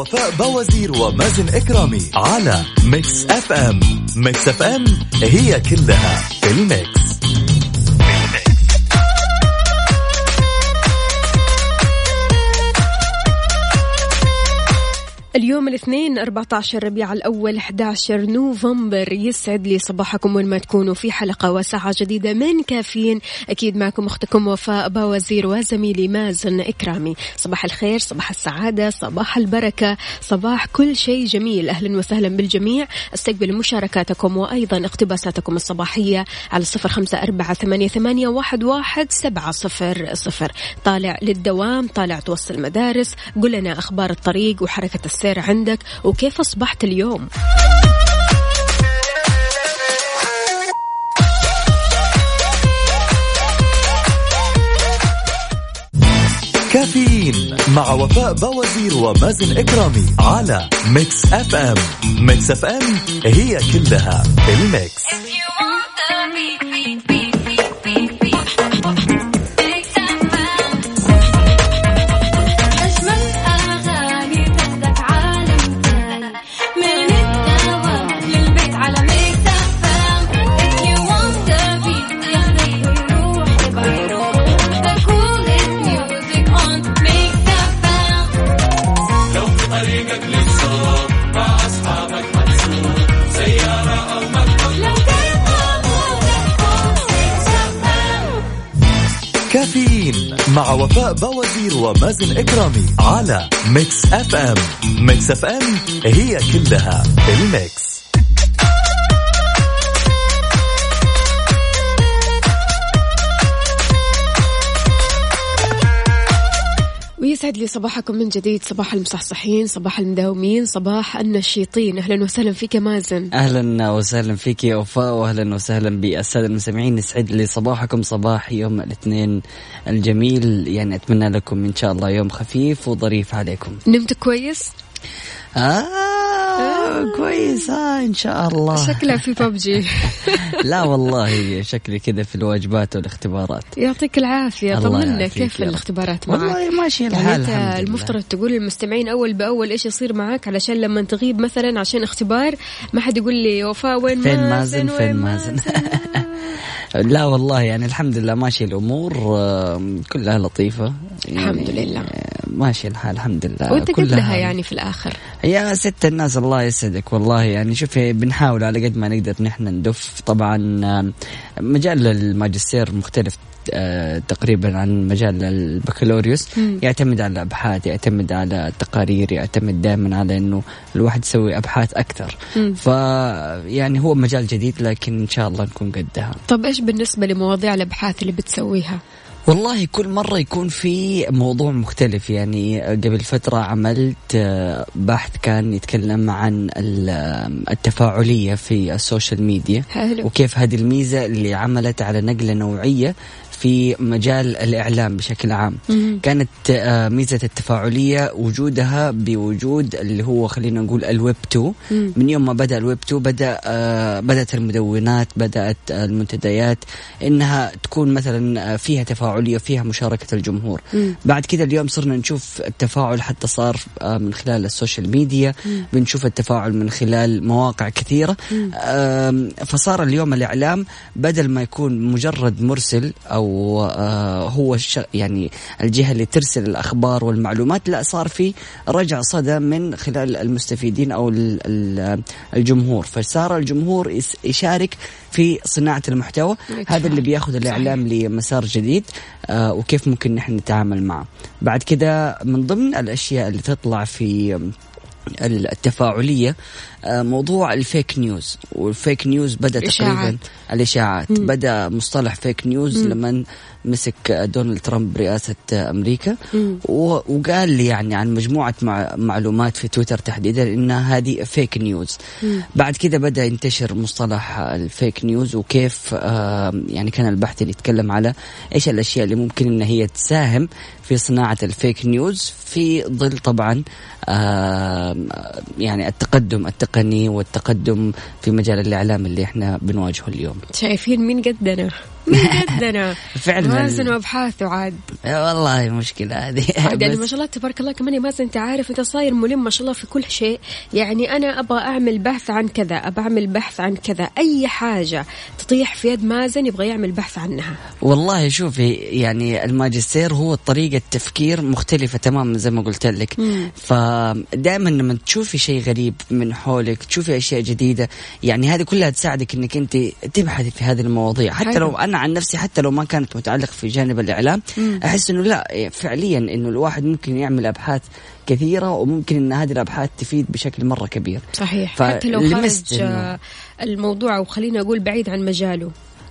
وفاء باوزير ومازن إكرامي على Mix FM Mix FM هي كلها في ال Mix. اليوم الاثنين 14 ربيع الأول 11 نوفمبر يسعد لي صباحكم وين ما تكونوا في حلقة وساعة جديدة من كافيين. أكيد معكم أختكم وفاء باوزير وزميلي مازن إكرامي. صباح الخير صباح السعادة صباح البركة صباح كل شيء جميل. أهلا وسهلا بالجميع. أستقبل مشاركاتكم وأيضا اقتباساتكم الصباحية على صفر خمسة أربعة ثمانية, واحد, واحد سبعة صفر صفر. طالع للدوام طالع توصل مدارس قل لنا أخبار الطريق وحركة السير عندك وكيف أصبحت اليوم؟ كافيين مع وفاء باوزير ومازن إكرامي على Mix FM. ميكس أف أم هي كلها في الميكس. أجمل Mix FM. Mix FM هي كلها ال Mix. لي صباحكم من جديد صباح المصحصحين صباح المداومين صباح النشيطين. أهلا وسهلا فيك يا مازن. أهلا وسهلا فيك يا وفاء واهلا وسهلا بالسادة المستمعين. يسعد لي صباحكم صباح يوم الاثنين الجميل. يعني أتمنى لكم إن شاء الله يوم خفيف وظريف عليكم. نمت كويس؟ آه كويس. آه إن شاء الله. شكلها في ببجي لا والله شكلي كذا في الواجبات والاختبارات. يعطيك العافية. طمنا كيف. الاختبارات معك؟ والله ماشي يعني الحال الحمد لله. المفترض تقول للمستمعين أول بأول إيش يصير معك؟ علشان لما تغيب مثلا عشان اختبار ما حد يقول لي وفاء وين فين مازن؟ مازن فين وين مازن؟ لا والله يعني الحمد لله ماشي الأمور كلها لطيفة. يعني الحمد لله. آه، ماشي الحال الحمد لله. وأنت كلها- قدها يعني. في الآخر. يا ست الناس الله يسعدك والله. يعني شوفي بنحاول على قد ما نقدر نحن ندف. طبعا مجال الماجستير مختلف آه، تقريبا عن مجال البكالوريوس مم. يعتمد على الأبحاث يعتمد على التقارير يعتمد دائما على إنه الواحد يسوي أبحاث أكثر. ف يعني هو مجال جديد لكن إن شاء الله نكون قدها طب إيش بالنسبة لمواضيع الأبحاث اللي بتسويها والله كل مرة يكون في موضوع مختلف. يعني قبل فترة عملت آه، بحث كان يتكلم عن ال- التفاعلية في ال social media. حلو. وكيف هذه الميزة اللي عملت على نقلة نوعية في مجال الإعلام بشكل عام. كانت آه، ميزة التفاعلية وجودها بوجود اللي هو خلينا نقول الويب 2 مم. من يوم ما بدأ الويب 2 بدأ آه، بدأت المدونات بدأت المنتديات إنها تكون مثلا آه، فيها تفاعلية فيها مشاركة الجمهور. بعد كذا اليوم صرنا نشوف التفاعل حتى صار من خلال السوشيال ميديا. بنشوف التفاعل من خلال مواقع كثيرة. فصار اليوم الإعلام بدل ما يكون مجرد مرسل أو آه، هو الش- يعني الجهة اللي ترسل الأخبار والمعلومات. لا صار في رجع صدى من خلال المستفيدين ال- الجمهور. فصار الجمهور يشارك في صناعة المحتوى. هذا اللي بياخذ الإعلام لمسار جديد. آه، وكيف ممكن نحن نتعامل معه. بعد كده من ضمن الأشياء اللي تطلع في التفاعلية آه، موضوع ال fake news. وال fake news بدأ. تقريبا الإشاعات. بدأ مصطلح fake news لما مسك دونالد ترامب رئاسه أمريكا. و- وقال لي يعني عن مجموعة مع معلومات في تويتر تحديدا انها هذه fake news. بعد كذا بدأ ينتشر مصطلح الفيك نيوز وكيف آه، يعني كان البحث اللي يتكلم على إيش الأشياء اللي ممكن إن هي تساهم في صناعة الفيك نيوز في ظل طبعا آه، يعني التقدم التقني والتقدم في مجال الإعلام اللي إحنا بنواجهه اليوم. شايفين مين قدنا؟ مين قدنا فعلا. مازن وأبحاثه عاد. يا والله مشكلة هذه. عاد يعني ما شاء الله تبارك الله كمان يا مازن أنت عارف انت صاير ملم ما شاء الله في كل شيء. يعني أنا أبغى أعمل بحث عن كذا أبغى أعمل بحث عن كذا. أي حاجة تطيح في يد مازن يبغى يعمل بحث عنها. والله شوفي يعني الماجستير هو طريقة تفكير مختلفة تماما زي ما قلت لك. فدائما لما تشوفي شيء غريب من حولك تشوفي أشياء جديدة يعني هذه كلها تساعدك أنك أنت تبحثي في هذه المواضيع. حتى. لو أنا عن نفسي حتى لو ما كانت متعلق في جانب الإعلام أحس أنه لا فعليا أنه الواحد ممكن يعمل أبحاث كثيرة وممكن أن هذه الأبحاث تفيد بشكل مرة كبير. صحيح. ف- حتى لو خرج الموضوع أو خلينا أقول بعيد عن مجاله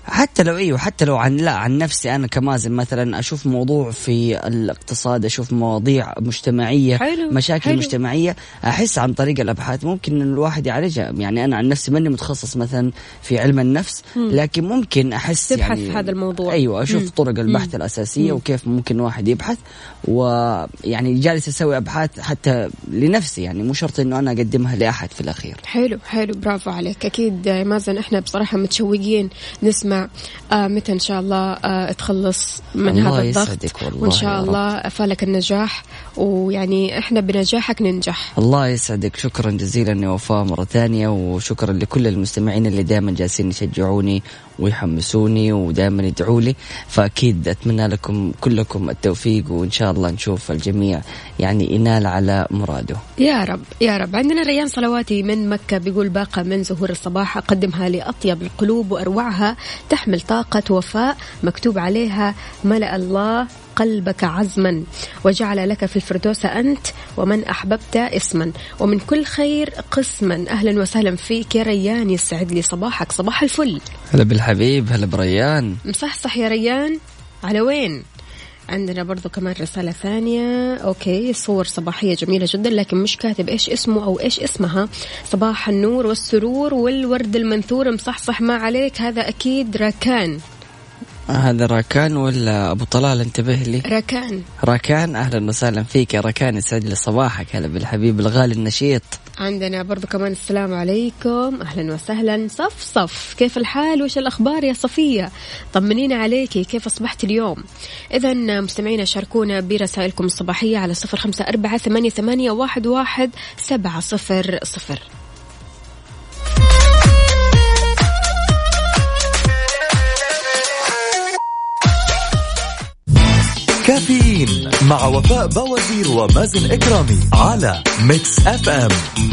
حتى لو إيوه حتى لو عن لا عن نفسي أنا كمازن مثلا أشوف موضوع في الاقتصاد أشوف مواضيع مجتمعية حلو، مشاكل حلو. مجتمعية أحس عن طريق الأبحاث. ممكن إن الواحد يعالجها. يعني أنا عن نفسي ماني متخصص مثلا في علم النفس لكن ممكن أحس تبحث يعني في هذا الموضوع. أيوه أشوف مم. طرق البحث الأساسية وكيف ممكن واحد يبحث. ويعني جالس أسوي أبحاث حتى لنفسي يعني مو شرط إنه أنا أقدمها لأحد في الأخير. حلو حلو. برافو عليك. أكيد مازن إحنا بصراحة متشوقين نسمع آه متى إن شاء الله آه تخلص من الله هذا الضغط وإن شاء. الله فالك النجاح ويعني إحنا بنجاحك ننجح. الله يسعدك. شكرا جزيلا يا وفاء مرة ثانية وشكرا لكل المستمعين اللي دائما جالسين يشجعوني ويحمسوني ودائما يدعوا لي. فأكيد أتمنى لكم كلكم التوفيق وإن شاء الله نشوف الجميع يعني ينال على مراده. يا رب يا رب. عندنا ريان صلواتي من مكة بيقول باقة من زهور الصباح أقدمها لأطيب القلوب وأروعها تحمل طاقة وفاء مكتوب عليها ملأ الله. قلبك عزما وجعل لك في الفردوس أنت ومن أحببت اسما. ومن كل خير قسما. أهلا وسهلا فيك يا ريان. يسعد لي صباحك. صباح الفل. هلا بالحبيب. هلا بريان. مصحصح يا ريان. على وين؟ عندنا برضو كمان رسالة ثانية. okay. صور صباحية جميلة جدا لكن مش كاتب إيش اسمه أو إيش اسمها. صباح النور والسرور والورد المنثور. مصحصح ما عليك. هذا أكيد راكان. هذا راكان ولا أبو طلال؟ انتبه لي. راكان. راكان أهلا وسهلا فيك يا راكان يسعد لي صباحك هلا بالحبيب الغالي النشيط. عندنا برضو كمان السلام عليكم. أهلا وسهلا. صف صف. كيف الحال؟ وش الأخبار يا صفية؟ طمنينا عليكي كيف أصبحت اليوم؟ إذا مستمعينا شاركونا برسائلكم الصباحية على صفر خمسة أربعة ثمانية, ثمانية واحد, واحد سبعة صفر صفر. كافيين مع وفاء بوازير ومازن إكرامي على Mix FM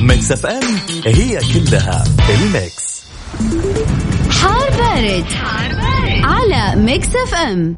Mix FM هي كلها ال mix حار بارد, حار بارد. على Mix FM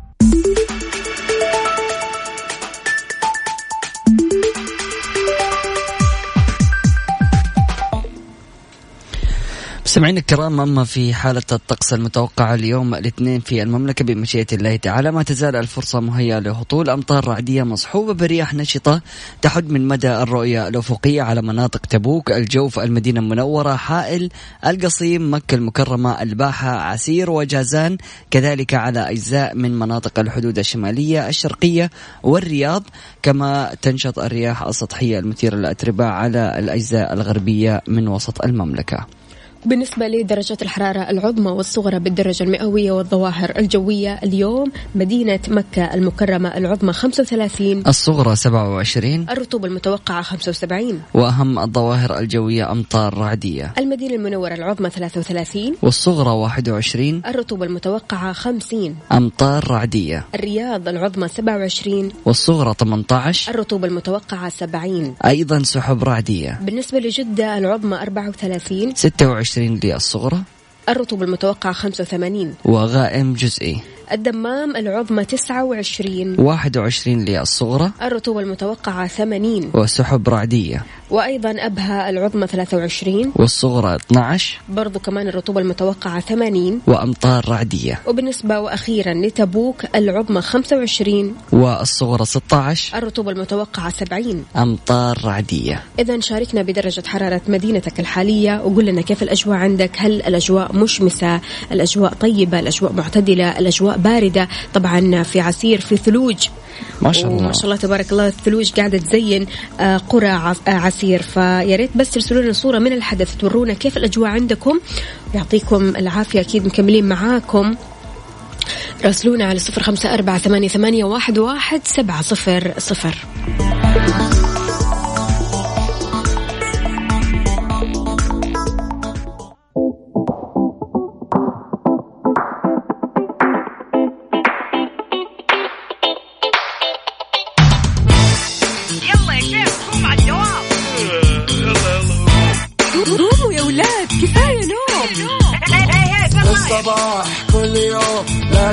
مستمعينا الكرام أما في حالة الطقس المتوقعة اليوم الاثنين في المملكة بمشيئة الله تعالى ما تزال الفرصة مهيئة لهطول. أمطار رعدية مصحوبة برياح نشطة تحد من مدى الرؤية الأفقية على مناطق تبوك الجوف المدينة المنورة حائل القصيم مكة المكرمة الباحة عسير وجازان كذلك على أجزاء من مناطق الحدود الشمالية الشرقية والرياض كما تنشط الرياح السطحية المثيرة للأتربة على الأجزاء الغربية من وسط المملكة. بالنسبة لدرجات الحرارة العظمى والصغرى بالدرجة المئوية والظواهر الجوية اليوم مدينة مكة المكرمة العظمى 35 الصغرى 27 الرطوبة المتوقعة 75 وأهم الظواهر الجوية أمطار رعدية. المدينة المنورة العظمى 33 والصغرى 21 الرطوبة المتوقعة 50 أمطار رعدية. الرياض العظمى 27 والصغرى 18 الرطوبة المتوقعة 70 أيضا سحب رعدية. بالنسبة لجدة العظمى 34 26 للصغرى الرطوبة المتوقعة 85 وغائم جزئي. الدمام العظمى 29 21 للصغرى الرطوبة المتوقعة 80 وسحب رعدية وأيضا أبها العظمى 23 والصغرى 12 برضو كمان الرطوبة المتوقعة 80 وأمطار رعدية وبالنسبة وأخيرا لتبوك العظمى 25 والصغرى 16 الرطوبة المتوقعة 70 أمطار رعدية إذا شاركنا بدرجة حرارة مدينتك الحالية وقول لنا كيف الأجواء عندك. هل الأجواء مشمسة؟ الأجواء طيبة؟ الأجواء معتدلة؟ الأجواء باردة طبعا في عسير في ثلوج. ما شاء الله. وما شاء الله تبارك الله الثلوج قاعدة تزين آه، قرى آه، عسير. فيا ريت بس ترسلوا لنا صورة من الحدث تورونا كيف الأجواء عندكم. يعطيكم العافية أكيد مكملين معاكم. راسلونا على صفر خمسة أربعة ثمانية, ثمانية واحد, واحد سبعة صفر صفر.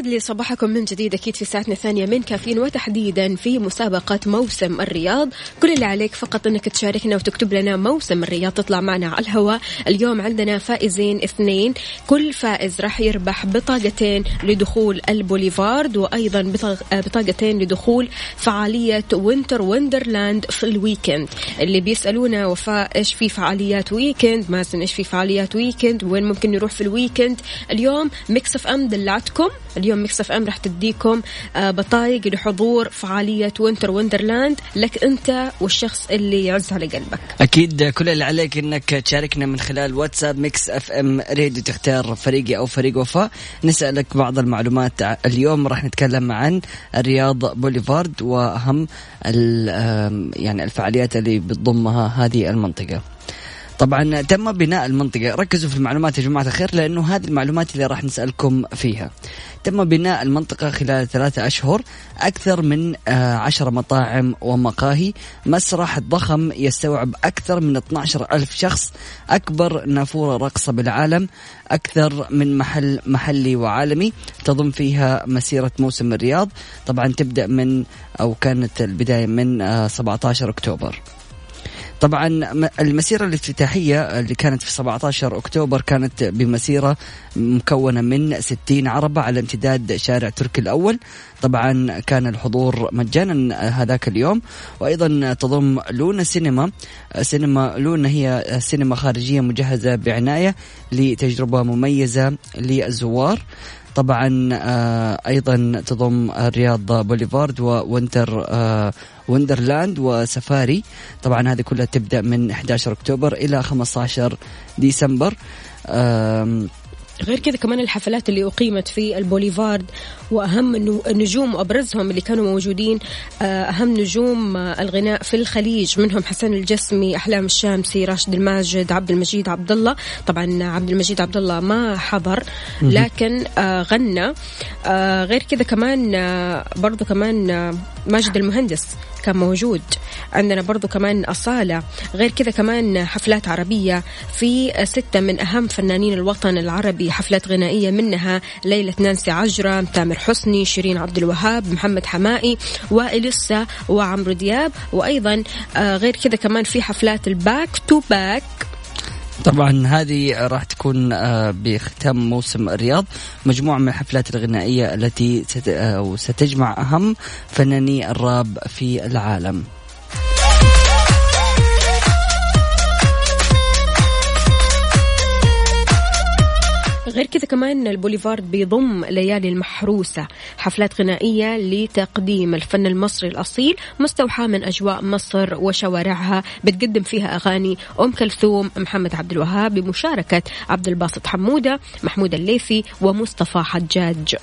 لا ويسعد لي صباحكم من جديد أكيد في ساعتنا الثانية من كافيين وتحديدا في مسابقة موسم الرياض. كل اللي عليك فقط أنك تشاركنا وتكتب لنا موسم الرياض. تطلع معنا على الهواء. اليوم عندنا فائزين اثنين. كل فائز راح يربح بطاقتين لدخول البوليفارد بطاق- بطاقتين لدخول فعالية Winter Wonderland في ال weekend. اللي بيسألونا وفاء إيش في فعاليات weekend؟ مازن إيش في فعاليات weekend؟ وين ممكن نروح في ال weekend؟ اليوم Mix FM دلعتكم. اليوم Mix FM راح تديكم آه، بطايق لحضور فعالية Winter Wonderland لك انت والشخص اللي يعز على قلبك أكيد كل اللي عليك إنك تشاركنا من خلال واتساب Mix FM Radio تختار فريقي أو فريق وفاء. نسألك بعض المعلومات اليوم راح نتكلم عن الرياض بوليفارد آم، يعني الفعاليات اللي بتضمها هذه المنطقة. طبعا تم بناء المنطقة. ركزوا في المعلومات يا جماعة الخير لأنه هذه المعلومات اللي راح نسألكم فيها. تم بناء المنطقة خلال ثلاثة أشهر أكثر من آه، عشر مطاعم ومقاهي. مسرح ضخم يستوعب أكثر من 12 ألف شخص. أكبر نافورة رقصة بالعالم أكثر من محل محلي وعالمي. تضم فيها مسيرة موسم الرياض. طبعا تبدأ من أو كانت البداية من آه، 17 أكتوبر. طبعا المسيرة الافتتاحية اللي كانت في 17 أكتوبر كانت بمسيرة مكونة من 60 عربة على امتداد شارع تركي الأول. طبعا كان الحضور مجانا هذاك اليوم. وأيضا تضم لونا سينما. سينما لونا هي سينما خارجية مجهزة بعناية لتجربة مميزة للزوار. طبعا آه، أيضا تضم الرياض بوليفارد ووينتر آه، Wonderland وسفاري. طبعا هذه كلها تبدأ من 11 أكتوبر إلى 15 ديسمبر. غير كذا كمان الحفلات اللي أقيمت في البوليفارد وأهم النو- النجوم وأبرزهم اللي كانوا موجودين آه، أهم نجوم آه، الغناء في الخليج منهم حسين الجسمي أحلام الشامسي راشد الماجد عبد المجيد عبد الله طبعا عبد المجيد عبد الله ما حضر لكن آه، غنى. غير كذا كمان برضو كمان ماجد المهندس كان موجود. عندنا برضو كمان أصالة. غير كذا كمان حفلات عربية. في ستة من أهم فنانين الوطن العربي حفلات غنائية منها ليلة نانسي عجرم تامر حسني شيرين عبد الوهاب محمد حماقي وإليسا وعمرو دياب وأيضا آه، غير كذا كمان في حفلات ال back to back. طبعا هذه راح تكون آه، بختام موسم الرياض مجموعة من الحفلات الغنائية التي آه، ستجمع أهم فناني الراب في العالم. غير كذا كمان البوليفارد بيضم ليالي المحروسة. حفلات غنائية لتقديم الفن المصري الأصيل مستوحاة من أجواء مصر وشوارعها. بتقدم فيها أغاني أم كلثوم محمد عبد الوهاب بمشاركة عبد الباسط حمودة محمود الليثي ومصطفى حجاج.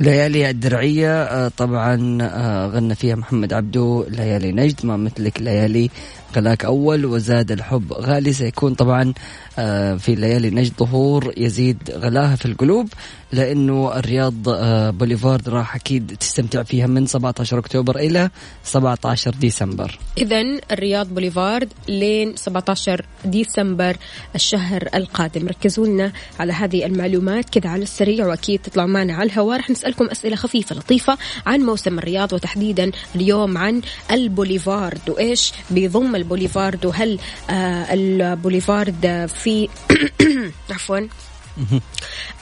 ليالي الدرعية آه، طبعا آه، غنى فيها محمد عبدو. ليالي نجد ما مثلك ليالي غلاك أول وزاد الحب. غالي سيكون طبعا آه، في ليالي نجد ظهور يزيد غلاها في القلوب لأنه الرياض آه، بوليفارد راح أكيد تستمتع فيها من 17 أكتوبر إلى 17 ديسمبر. إذا الرياض بوليفارد لين 17 ديسمبر الشهر القادم. ركزوا لنا على هذه المعلومات كذا على السريع وأكيد تطلعوا معنا على الهواء. رح نسألكم أسئلة خفيفة لطيفة عن موسم الرياض وتحديدا اليوم عن البوليفارد. وإيش بيضم البوليفارد وهل آه البوليفارد في عفوا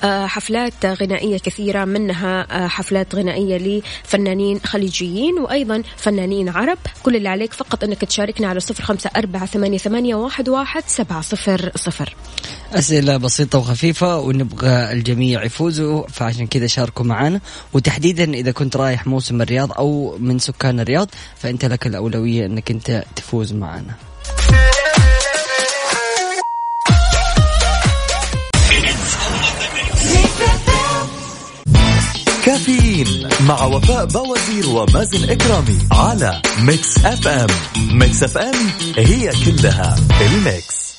حفلات غنائية كثيرة منها آه، حفلات غنائية لفنانين خليجيين وأيضا فنانين عرب. كل اللي عليك فقط أنك تشاركنا على صفر خمسة أربعة ثمانية, واحد سبعة صفر صفر. أسئلة بسيطة وخفيفة ونبغى الجميع يفوزوا فعشان كذا شاركوا معنا وتحديدا إذا كنت رايح موسم الرياض أو من سكان الرياض فأنت لك الأولوية أنك أنت تفوز معنا كافيين مع وفاء بوازير ومازن إكرامي على Mix FM. Mix FM هي كلها ال mix.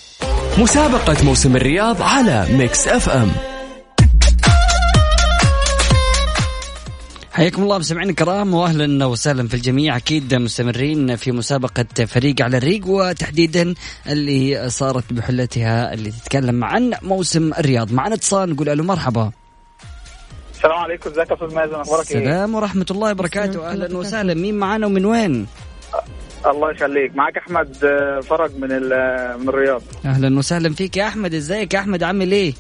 مسابقة موسم الرياض على Mix FM. حياكم الله مستمعينا الكرام واهلا وسهلا في الجميع. أكيد مستمرين في مسابقة فريق على الريق وتحديدا اللي صارت بحلتها اللي تتكلم عن موسم الرياض. معنا اتصال نقول ألو مرحبا. السلام عليكم ازيك يا أستاذ مازن؟ أخبارك إيه؟ السلام ورحمة الله وبركاته. أهلا وسهلا. مين معنا ومن وين؟ الله يخليك. معاك أحمد آه، فرج من ال- من الرياض. أهلا وسهلا فيك يا أحمد. إزيك يا أحمد؟ عامل إيه؟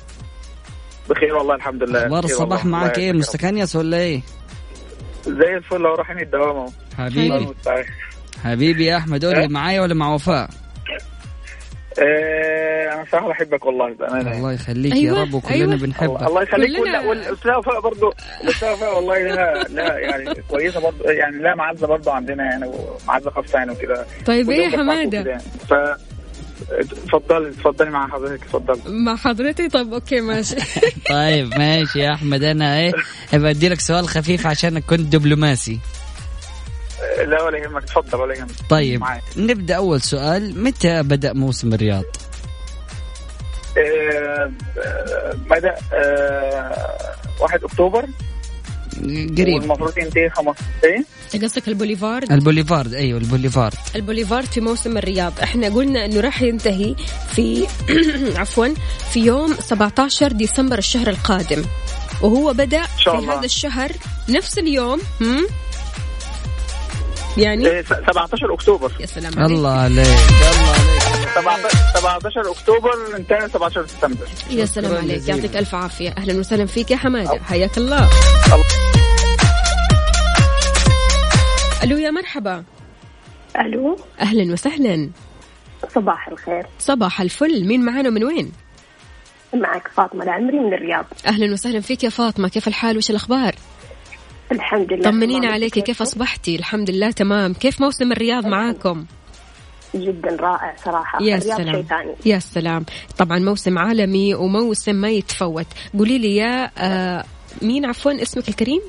بخير والله الحمد لله. أخبار الصباح الله إيه؟ يخليك. مستكنيس ولا إيه؟ زي الفل أهو رايحين الدوام أهو. حبيبي. حبيبي يا أحمد. قول لي معايا ولا مع وفاء؟ آه، أنا صراحة بحبك والله بأمانة الله يخليك أيوة، يا رب وكلنا أيوة. بنحبك. الله يخليك كلنا- وال- والاستاذ وفاء برضه والله لا لا يعني كويسة برضه يعني لا معزة برضه عندنا يعني ومعزة خاصة يعني وكده. طيب إيه حمادة؟ وكده يعني. ف اتفضلي اتفضلي مع حضرتك اتفضلي. مع حضرتي طب أوكي ماشي. طيب ماشي يا أحمد. أنا إيه ابى ادي لك سؤال خفيف عشان كنت دبلوماسي. لا ولا يهمك. اتفضل ولا يهمك. طيب معاك. نبدأ أول سؤال. متى بدأ موسم الرياض؟ آه، آه، بدأ آه، 1 أكتوبر. قريب. والمفروض ينتهي 15 إيه؟ قصدك ال Boulevard؟ ال Boulevard أيوه البوليفارد. البوليفارد في موسم الرياض. إحنا قلنا إنه راح ينتهي في عفوا في يوم 17 ديسمبر الشهر القادم. وهو بدأ في. هذا الشهر نفس اليوم هم؟ يعني؟ إيه، س- 17 أكتوبر. يا سلام عليك. الله عليك. الله عليك. 17 17 أكتوبر انتهى 17 ديسمبر يا سلام عليك. يعطيك ألف عافية. أهلا وسهلا فيك يا حمادة. حياك الله. ألو يا مرحبا. ألو. أهلا وسهلا. صباح الخير. صباح الفل. مين معانا من وين؟ معك فاطمة العمري من الرياض. أهلا وسهلا فيك يا فاطمة. كيف الحال؟ وش الأخبار؟ الحمد لله طمنينا. عليكي كيف أصبحتي؟ الحمد لله تمام. كيف موسم الرياض معاكم؟ جدا رائع صراحة. يا سلام. ثاني. يا سلام. طبعا موسم عالمي وموسم ما يتفوت. قولي لي يا آه مين عفوا اسمك الكريم؟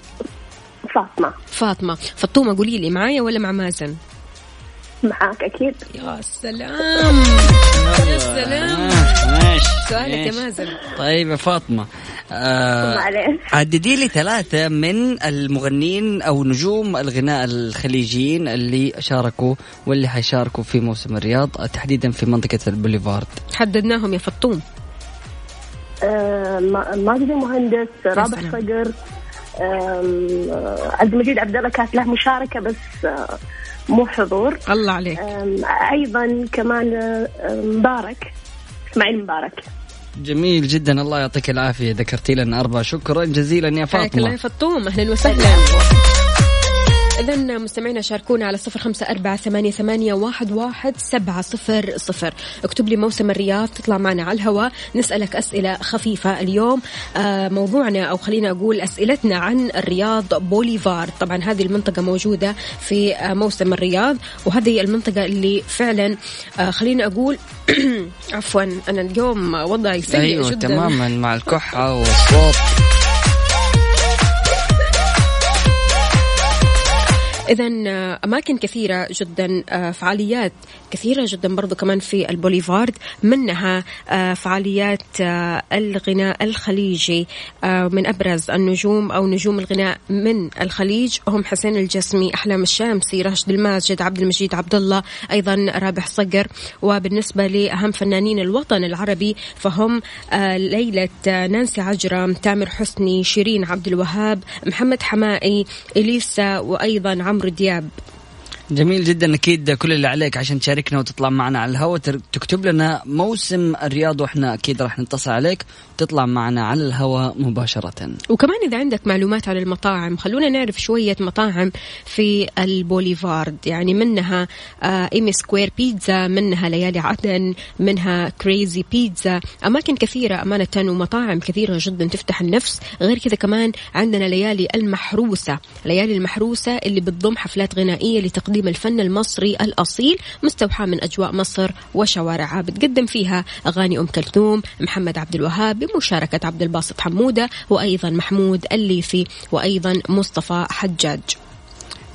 فاطمة. فاطمة. فطومة قولي لي معايا ولا مع مازن؟ معاك أكيد. يا سلام. يا سلام. ماشي سؤالك يا. مازن. طيب يا فاطمة آه عددي لي ثلاثة من المغنيين أو نجوم الغناء الخليجيين اللي شاركوا واللي حيشاركوا في موسم الرياض تحديدا في منطقة البوليفارد. حددناهم يا فطوم. آه، ما- ماجد المهندس رابح. صقر آه، عبد المجيد عبد الله كانت له مشاركة بس آه، مو حضور. الله عليك. أيضا كمان مبارك. إسماعيل مبارك. جميل جدا. الله يعطيك العافية. ذكرتي لنا أربع. شكرا جزيلا يا الله يا فاطمه فطوم. أهلا وسهلا. إذا مستمعينا شاركونا على صفر خمسة أربعة ثمانية, ثمانية واحد, واحد سبعة صفر صفر. اكتب لي موسم الرياض تطلع معنا على الهواء نسألك أسئلة خفيفة اليوم. آه موضوعنا أو خلينا أقول أسئلتنا عن الرياض بوليفار. طبعا هذه المنطقة موجودة في آه موسم الرياض وهذه المنطقة اللي فعلا آه خلينا أقول عفوا أنا اليوم وضعي سيء أيوه جدا. تماما مع الكحة والصوت. إذا أماكن كثيرة جدا آه، فعاليات كثيرة جدا برضو كمان في البوليفارد منها آه، فعاليات آه، الغناء الخليجي. آه، من أبرز النجوم أو نجوم الغناء من الخليج هم حسين الجسمي أحلام الشامسي راشد الماجد عبد المجيد عبد الله أيضا رابح صقر. وبالنسبة لأهم فنانين الوطن العربي فهم آه، ليلة آه، نانسي عجرم تامر حسني شيرين عبد الوهاب محمد حمائي إليسا وأيضا دياب. جميل جدا. أكيد كل اللي عليك عشان تشاركنا وتطلع معنا على الهواء. تكتب لنا موسم الرياض وإحنا أكيد راح نتصل عليك. وتطلع معنا على الهواء مباشرة. وكمان إذا عندك معلومات عن المطاعم خلونا نعرف شوية مطاعم في البوليفارد. يعني منها آه إيمي Square Pizza منها ليالي عدن منها Crazy Pizza. أماكن كثيرة أمانة ومطاعم كثيرة جدا تفتح النفس. غير كذا كمان عندنا ليالي المحروسة. ليالي المحروسة اللي بتضم حفلات غنائية لتقديم الفن المصري الأصيل مستوحاة من أجواء مصر وشوارعها. بتقدم فيها أغاني أم كلثوم محمد عبد الوهاب بمشاركة عبد الباسط حمودة وأيضا محمود الليثي وأيضا مصطفى حجاج.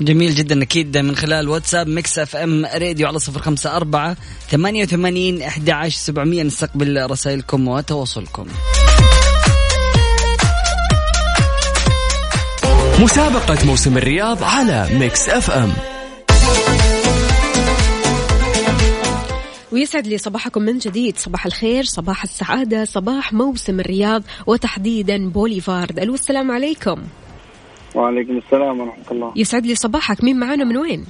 جميل جدا أكيد من خلال واتساب Mix FM Radio على صفر خمسة أربعة ثمانية وثمانين أحد عشر سبعمية. نستقبل رسائلكم وتواصلكم. مسابقة موسم الرياض على Mix FM. ويسعد لي صباحكم من جديد. صباح الخير صباح السعادة صباح موسم الرياض وتحديدا بوليفارد. ألو السلام عليكم. وعليكم السلام ورحمة الله. يسعد لي صباحك. مين معانا من وين؟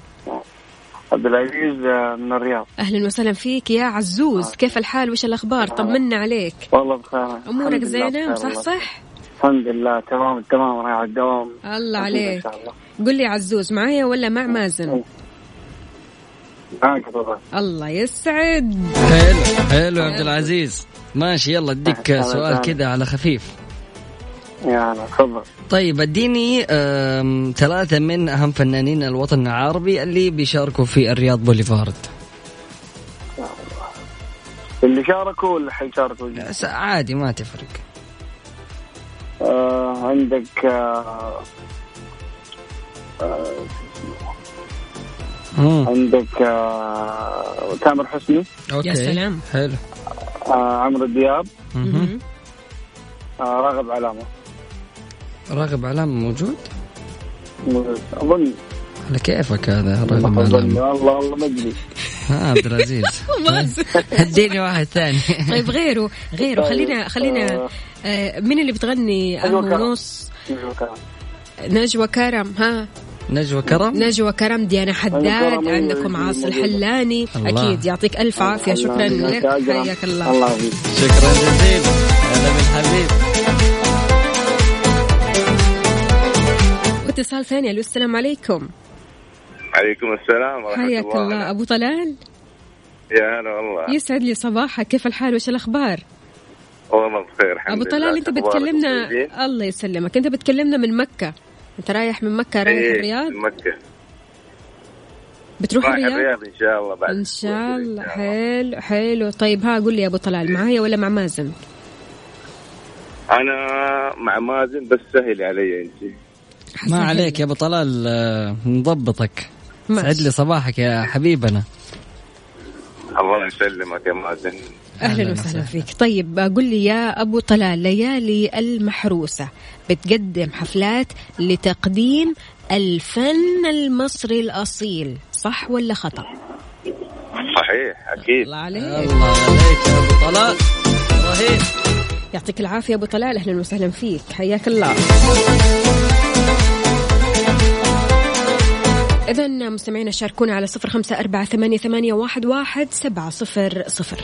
عبد العزيز آه، من الرياض. أهلا وسهلا فيك يا عزوز. كيف الحال؟ وش الأخبار؟ طمنا عليك. والله بخير. أمورك الحمد لله زينة؟ بخير صح والله. صح؟ الحمد لله. تمام تمام. رايح على الدوام. الله عليك. قل لي عزوز معايا ولا مع مازن؟ الله يسعد. حلو حلو يا عبد العزيز. ماشي يلا أديك سؤال. كذا على خفيف. يا هلا تفضل. طيب أديني ثلاثة من أهم فنانين الوطن العربي اللي بيشاركوا في الرياض بوليفارد. اللي شاركوا ولا حيشاركوا عادي ما تفرق. آه عندك آه آه مم. عندك آه تامر حسني. أوكي. يا سلام. حلو. آه عمرو دياب. آه راغب علامة. راغب علامة موجود؟ أظن. على كيفك هذا راغب أظن. علامة؟ والله والله ما أدري. ها عبد العزيز. اديني واحد ثاني. طيب غيره غيره. طيب، خلينا خلينا آه. آه، مين اللي بتغني؟ نجوى كرم. نجوى كرم ها. نجوى كرم. نجوى كرم ديانا حداد أيوة، عندكم أيوة، عاصي. الحلاني الله. أكيد يعطيك ألف عافية. شكرا لك. حياك الله. الله شكرا جزيلا. هلا بالحبيب. واتصال ثاني ألو السلام عليكم. عليكم السلام ورحمة حياك الله. الله أبو طلال. يا هلا والله. يسعد لي صباحك. كيف الحال؟ وش الأخبار؟ والله بخير الحمد أبو طلال أنت بتكلمنا؟ الله يسلمك. أنت بتكلمنا من مكة. انت رايح من مكة رايح إيه، الرياض؟ من مكة. بتروح رايح الرياض؟ الرياض إن شاء الله بعد إن شاء الله. حلو حلو. طيب ها قول لي يا أبو طلال معايا ولا مع مازن؟ أنا مع مازن بس سهل علي أنت. ما عليك يا أبو طلال آه، نضبطك. سعد لي صباحك يا حبيبنا. الله يسلمك يا مازن. أهلا وسهلا. فيك. طيب قل لي يا أبو طلال ليالي المحروسة بتقدم حفلات لتقديم الفن المصري الأصيل صح ولا خطأ؟ صحيح أكيد. الله عليك. الله عليك يا أبو طلال. رهيب يعطيك العافية أبو طلال أهلا وسهلا فيك. حياك الله. إذا مستمعينا شاركونا على صفر خمسة أربعة ثمانية, ثمانية واحد, واحد سبعة صفر صفر.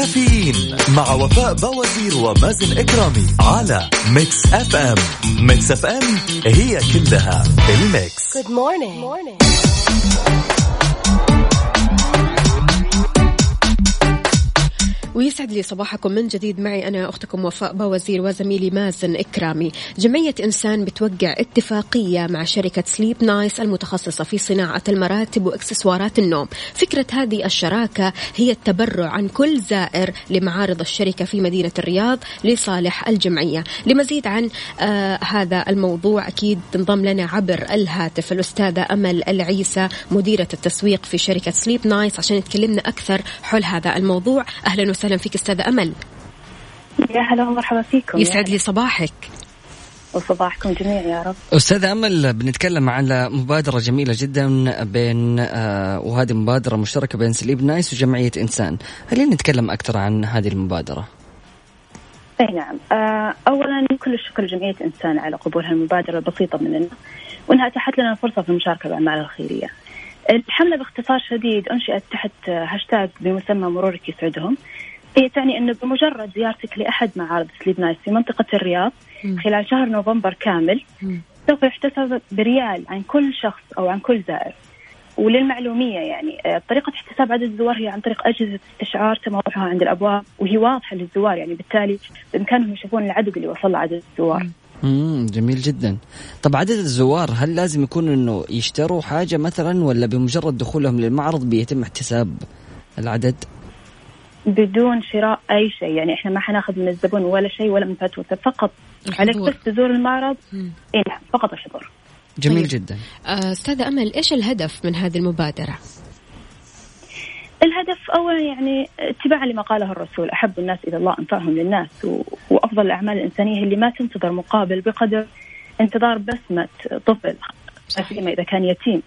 كافيين مع وفاء باوزير ومازن إكرامي على Mix FM Mix FM هي كلها ال Mix. ويسعد لي صباحكم من جديد. معي أنا أختكم وفاء باوزير وزميلي مازن إكرامي. جمعية إنسان بتوقع اتفاقية مع شركة Sleep Nice المتخصصة في صناعة المراتب وإكسسوارات النوم. فكرة هذه الشراكة هي التبرع عن كل زائر لمعارض الشركة في مدينة الرياض لصالح الجمعية. لمزيد عن آه هذا الموضوع أكيد تنضم لنا عبر الهاتف الأستاذة أمل العيسى مديرة التسويق في شركة Sleep Nice عشان تكلمنا أكثر حول هذا الموضوع أهلا وسهلا فيك أستاذة أمل. يا هلا ومرحبا فيكم. يسعد لي صباحك. وصباحكم جميع يا رب. أستاذة أمل بنتكلم على مبادرة جميلة جدا بين آه وهذه مبادرة مشتركة بين Sleep Nice وجمعية إنسان. خلينا نتكلم أكثر عن هذه المبادرة. أي نعم. آه، اولا كل الشكر لجمعية إنسان على قبولها المبادره البسيطة مننا وإنها أتاحت لنا الفرصه في المشاركة بالاعمال الخيرية. الحملة باختصار شديد أنشئت تحت هاشتاج بمسمى مرورك يسعدهم. هي تعني إنه بمجرد زيارتك لأحد معارض Sleep Nice في منطقة الرياض خلال شهر نوفمبر كامل سوف يحتسب بريال عن كل شخص أو عن كل زائر. وللمعلومية يعني آه، طريقة احتساب عدد الزوار هي عن طريق أجهزة استشعار تم وضعها عند الأبواب وهي واضحة للزوار يعني بالتالي بإمكانهم يشوفون العدد اللي وصل له عدد الزوار. امم جميل جدا. طب عدد الزوار هل لازم يكون إنه يشتروا حاجة مثلا ولا بمجرد دخولهم للمعرض بيتم احتساب العدد؟ بدون شراء أي شيء. يعني إحنا ما حناخذ من الزبون ولا شيء ولا من فاتورته فقط عليك الحضور. بس تزور المعرض. إي نعم فقط الحضور. جميل طيب. جدا. آه، أستاذة أمل إيش الهدف من هذه المبادرة؟ الهدف اولا يعني اتباعا لما قاله الرسول أحب الناس إلى الله أنفعهم للناس و... وأفضل الأعمال الإنسانية هي اللي ما تنتظر مقابل بقدر انتظار بسمة طفل سيما إذا كان يتيم.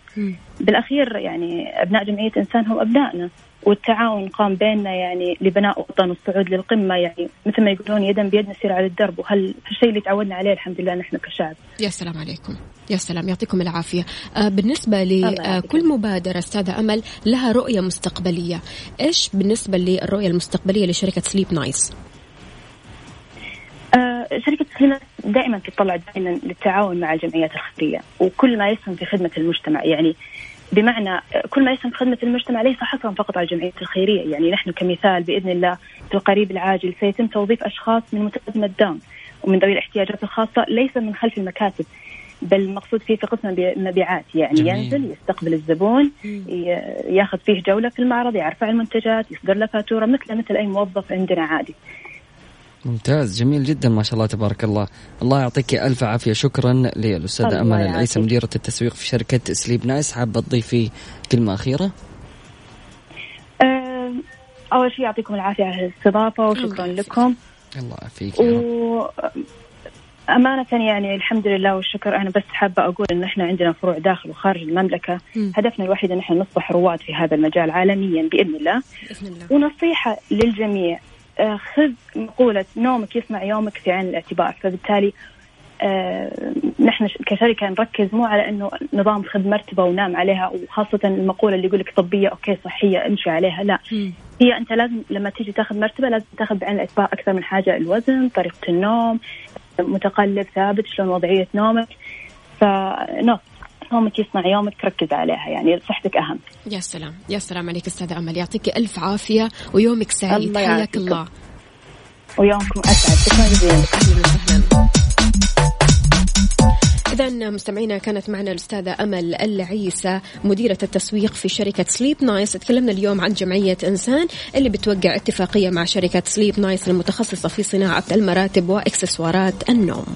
بالأخير يعني أبناء جمعية إنسان هم أبنائنا. والتعاون قام بيننا يعني لبناء وطن والصعود للقمة يعني مثل ما يقولون يدا بيد نسير على الدرب. وهل الشيء اللي تعودنا عليه الحمد لله نحن كشعب. يا سلام عليكم. يا سلام يعطيكم العافية. آه، بالنسبة. لكل مبادرة أستاذة أمل لها رؤية مستقبلية. إيش بالنسبة للرؤية المستقبلية لشركة سليب نايس؟ آه، شركة سليمان دائما تطلع دائما للتعاون مع الجمعيات الخيرية وكل ما يسهم في خدمة المجتمع. يعني بمعنى كل ما يسهم في خدمة المجتمع ليس حصرا فقط على الجمعيات الخيرية. يعني نحن كمثال بإذن الله في القريب العاجل سيتم توظيف أشخاص من متلازمة داون ومن ذوي الاحتياجات الخاصة ليس من خلف المكاتب بل المقصود فيه في قسم مبي- مبيعات. يعني جميل. ينزل يستقبل الزبون ياخذ فيه جولة في المعرض يعرف عن المنتجات يصدر له فاتورة مثل مثل أي موظف عندنا عادي. ممتاز جميل جدا ما شاء الله تبارك الله. الله يعطيك ألف عافية. شكرا امل يعافيك. العيسى مديرة التسويق في شركة Sleep Nice. حابه تضيفي كلمة أخيرة؟ آه، أول شيء يعطيكم العافية على الاستضافة وشكرا الله لكم. الله يعافيك يا رب. و أمانة يعني الحمد لله والشكر. أنا بس حابة أقول إن إحنا عندنا فروع داخل وخارج المملكة. مم. هدفنا الوحيد إن إحنا نصبح رواد في هذا المجال عالميا بإذن الله. بإذن الله. ونصيحة للجميع. خذ مقولة نومك يصنع يومك في عين الاعتبار. فبالتالي آه، نحن كشركة نركز مو على إنه نظام خذ مرتبة ونام عليها وخاصة المقولة اللي يقول لك طبية أوكي صحية امشي عليها لا. هي أنت لازم لما تيجي تاخذ مرتبة لازم تاخذ بعين الاعتبار أكثر من حاجة الوزن طريقة النوم متقلب ثابت شلون وضعية نومك. فنص نومك يصنع يومك ركز عليها يعني صحتك أهم. يا سلام يا سلام عليك أستاذة أمل يعطيك ألف عافية ويومك سعيد. الله حياك. الله. ويومكم أسعد. شكرا جزيلا. لك أهلا وسهلا. إذا مستمعينا كانت معنا الأستاذة أمل العيسى مديرة التسويق في شركة Sleep Nice تكلمنا اليوم عن جمعية إنسان اللي بتوقع اتفاقية مع شركة Sleep Nice المتخصصة في صناعة المراتب وإكسسوارات النوم.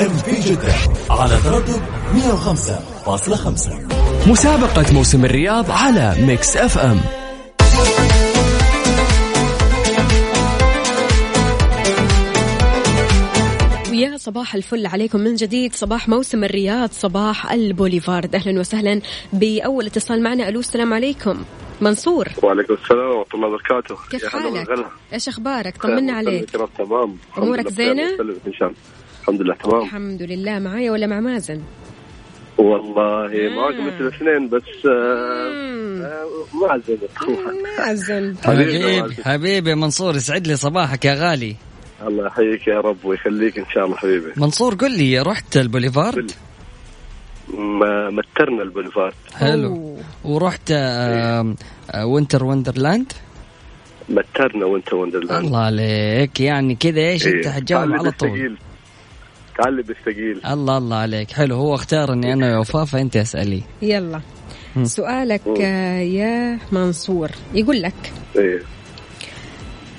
أم في جدة. على تردد 105.5 مسابقة موسم الرياض على Mix FM. ويا صباح الفل عليكم من جديد. صباح موسم الرياض صباح البوليفارد. أهلا وسهلا بأول اتصال معنا. ألو السلام عليكم. منصور. وعليكم السلام ورحمة الله وبركاته. كيف يا هلا حالك؟ إيش أخبارك؟ طمنا عليك. تمام؟ بخير وسلمت إن شاء الله. الحمد لله تمام. الحمد لله. معايا ولا مع مازن؟ والله معكم مثل الاثنين بس آه،. آه، ما زلت طبعا مازن. حبيبي حبيبي حبيبي منصور يسعد لي صباحك يا غالي. الله يحييك يا رب ويخليك إن شاء الله حبيبي. منصور قل لي رحت البوليفارد؟ ما مترنا البوليفارد. حلو. ورحت آه، Winter Wonderland؟ مترنا Winter Wonderland. الله عليك يعني كذا إيش انت إيه. حتجاوب تعال على طول؟ تعال بالثقيل. الله الله عليك. حلو هو اختار إني أنا وفاء فأنت اسألي. يلا. مم. سؤالك آه، يا منصور. يقول لك إيه.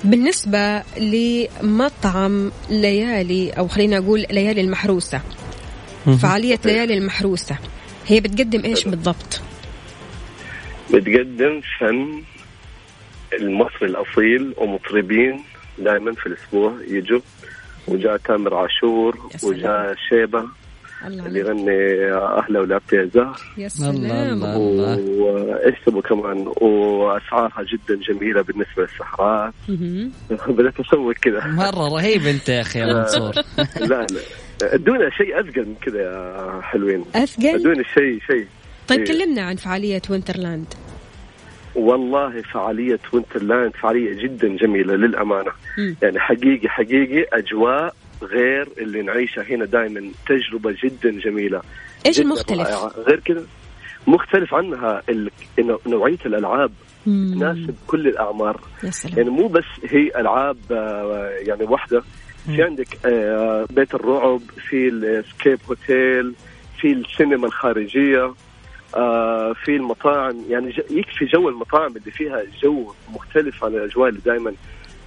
بالنسبة لمطعم ليالي أو خلينا أقول ليالي المحروسة فعالية ليالي المحروسة هي بتقدم إيش بالضبط؟ بتقدم فن المصري الأصيل ومطربين دائما في الأسبوع يجوا. وجاء تامر عاشور يا سلام. وجاء شيبة الله. اللي يغني أهلا ولعبت يا زهر يا سلام. الله. الله وايش تبغى كمان وأسعارها جدا جميلة بالنسبة للسحرات مهم. بدات اسوق كذا مرة رهيب أنت يا أخي يا منصور لا لا. أدونا شيء أثقل من كذا يا حلوين. أثقل؟ أدونا شيء شيء. طيب إيه. كلمنا عن فعالية Winterland والله فعالية Winterland فعالية جدا جميلة للأمانة مم. يعني حقيقي حقيقي أجواء غير اللي نعيشها هنا دائما تجربة جدا جميلة إيش جداً المختلف؟ رائعة. غير كذا مختلف عنها نوعية الألعاب. تناسب كل الأعمار يا سلام يعني مو بس هي ألعاب آه، يعني واحدة في عندك آه، بيت الرعب في ال Escape Hotel في السينما الخارجية آه، في المطاعم يعني يكفي جو المطاعم اللي فيها جو مختلف عن الأجواء اللي دائما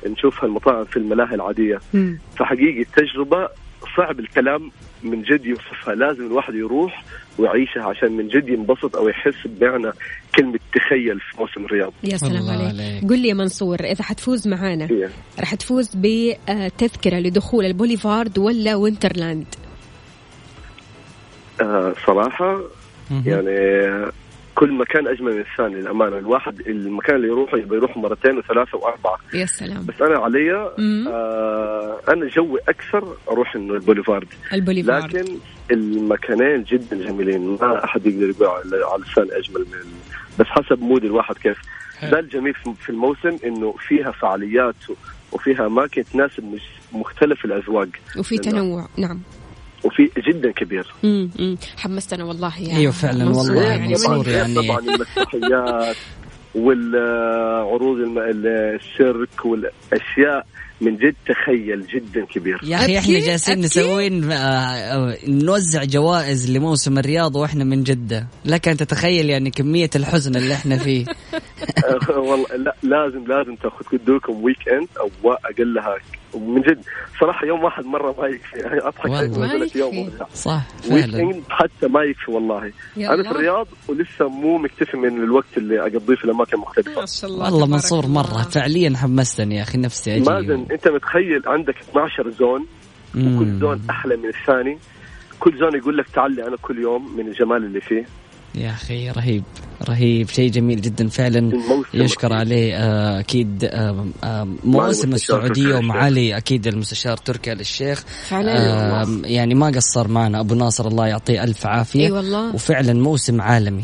نشوفها المطاعم في الملاهي العادية مم. فحقيقي التجربة صعب الكلام من جد يوصفها لازم الواحد يروح ويعيشها عشان من جد ينبسط أو يحس بمعنى كلمة تخيل في موسم الرياض يا سلام عليك. عليك. قل لي يا منصور إذا حتفوز معانا هي. راح تفوز بتذكرة لدخول البوليفارد ولا Winterland آه صراحة. يعني كل مكان أجمل من الثاني للأمانة. الواحد المكان اللي يروحه يبغى يروح مرتين وثلاثة وأربعة. يا سلام. بس أنا علي. آه أنا جوي أكثر أروح إنه البوليفارد. البوليفارد. لكن المكانين جدا جميلين. ما أحد يقدر يقول على الثاني أجمل من بس حسب mood الواحد كيف. ده الجميل في- الموسم إنه فيها فعاليات وفيها أماكن تناسب مختلف الأذواق. وفي تنوع. نعم. وفي جدا كبير. حمستنا والله يا أيوة فعلاً. والله يعني منصور. من- غير يعني- طبعا المسرحيات والعروض الم- السيرك والأشياء من جد تخيل جدا كبير. يا أخي إحنا؟ جالسين؟ نسوين آه، آه، نوزع جوائز لموسم الرياض وإحنا من جدة. لك أن تتخيل يعني كمية الحزن اللي إحنا فيه. والله لا لازم لازم تأخذ دوكم weekend أو أقلها من جد. صراحة يوم واحد مرة ما يكفي. يعني أضحك ما يوم. صح week فعلا. end حتى ما يكفي والله. أنا في. الرياض ولسه مو مكتفي من الوقت اللي أقضيه في الأماكن المختلفة. ما شاء الله والله منصور. مرة. فعليا حمستني يا أخي نفسي أجي مازن انت متخيل عندك 12 zone. وكل zone أحلى من الثاني. كل zone يقول لك تعال لي أنا كل يوم من الجمال اللي فيه. يا أخي رهيب رهيب شيء جميل جدا فعلا. يشكر عليه آه، أكيد آه، آه، مواسم السعودية ومعالي أكيد المستشار تركي آل الشيخ فعلا يعني ما قصر معنا. أبو ناصر الله يعطيه ألف عافية. أي والله. وفعلا موسم عالمي.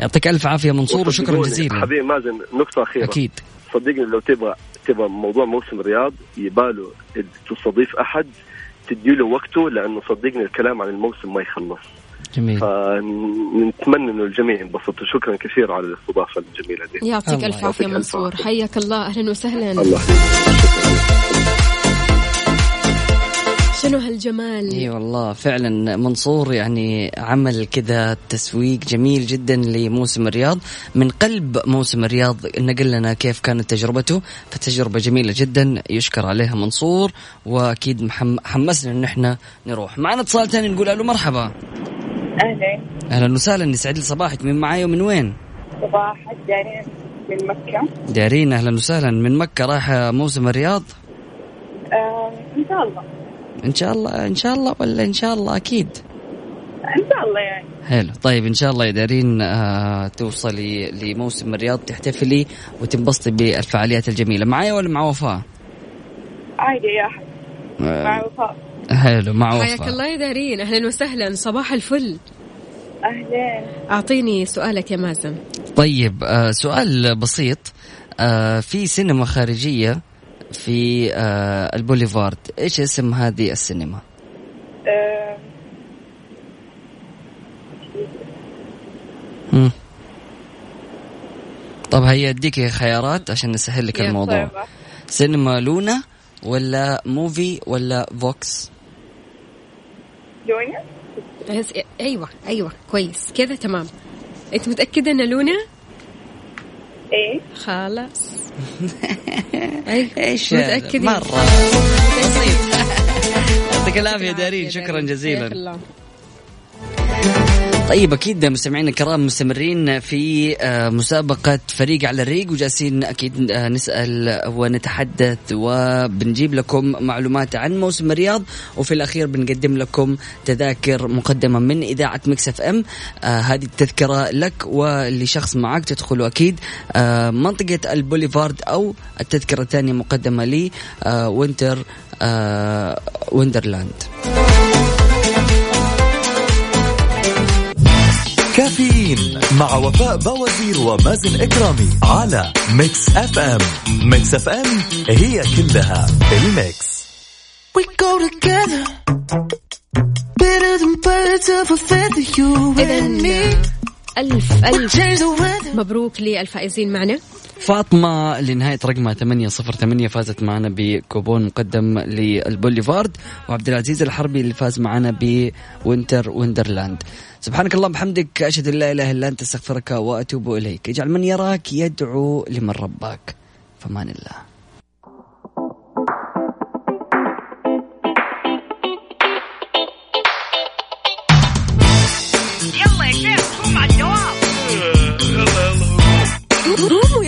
يعطيك ألف عافية منصور وشكرا جزيلا. حبيبي مازن نقطة أخيرة. أكيد. صدقني لو تبغى تبغى موضوع موسم الرياض يباله تستضيف أحد تديله وقته لأنه صدقني الكلام عن الموسم ما يخلص. جميل. فنتمنى إنه الجميع ينبسطوا شكرا كثير على الاستضافة الجميلة دي. يعطيك الف عافية منصور. حياك الله. أهلا وسهلا. الله شنو هالجمال؟ إي والله فعلا منصور يعني عمل كذا تسويق جميل جدا لموسم الرياض. من قلب موسم الرياض نقل لنا كيف كانت تجربته. فتجربة جميلة جدا يشكر عليها منصور. وأكيد حمسنا إن إحنا نروح. معنا اتصال ثاني نقول ألو مرحبا. أهلا. أهلا وسهلا يسعد لي صباحك من معاي ومن وين؟ صباح دارين من مكة. دارين أهلا وسهلا. من مكة رايحة موسم الرياض؟ آه إن شاء الله. إن شاء الله إن شاء الله ولا إن شاء الله أكيد؟ إن شاء الله يعني. حلو. طيب إن شاء الله يا دارين آه توصلي لموسم الرياض تحتفلي وتنبسطي بالفعاليات الجميلة. معايا ولا مع وفاء؟ عادي يا مع آه وفاء. حلو مع حياك وفاء الله يا دارين أهلا وسهلا. صباح الفل. أهلين أعطيني سؤالك يا مازن. طيب آه سؤال بسيط. آه في سينما خارجية في آه البوليفارد إيش اسم هذه السينما؟ آه مم. طب هيا أديك خيارات عشان نسهل لك الموضوع. سينما Luna ولا Muvi ولا VOX بس أيوه أيوه كويس كذا تمام أنت متأكدة إن Luna إيه. خلاص. أيوه إيش؟ متأكدين؟ مرة. بسيط يعطيك العافية دارين. شكرا جزيلا. طيب أكيد مستمعينا الكرام مستمرين في آه، مسابقة فريق على الريق وجالسين أكيد آه، نسأل ونتحدث وبنجيب لكم معلومات عن موسم الرياض وفي الأخير بنقدم لكم تذاكر مقدمة من إذاعة Mix FM. آه، هذه التذكرة لك ولشخص معك تدخلوا أكيد منطقة البوليفارد أو التذكرة الثانية مقدمة ل Winter Wonderland. كافيين مع وفاء بوازير ومازن إكرامي على Mix FM Mix FM هي كلها ال mix We go together. Better than birds of a feather, you and me. ألف ألف Change the weather. مبروك للفائزين معنا فاطمة لنهاية رقمها 808 فازت معنا بكوبون مقدم للبوليفارد وعبد العزيز الحربي اللي فاز معنا ب Winter Wonderland. سبحانك اللهم بحمدك أشهد أن لا إله إلا أنت أستغفرك وأتوب إليك. اجعل من يراك يدعو لمن رباك. فمان الله.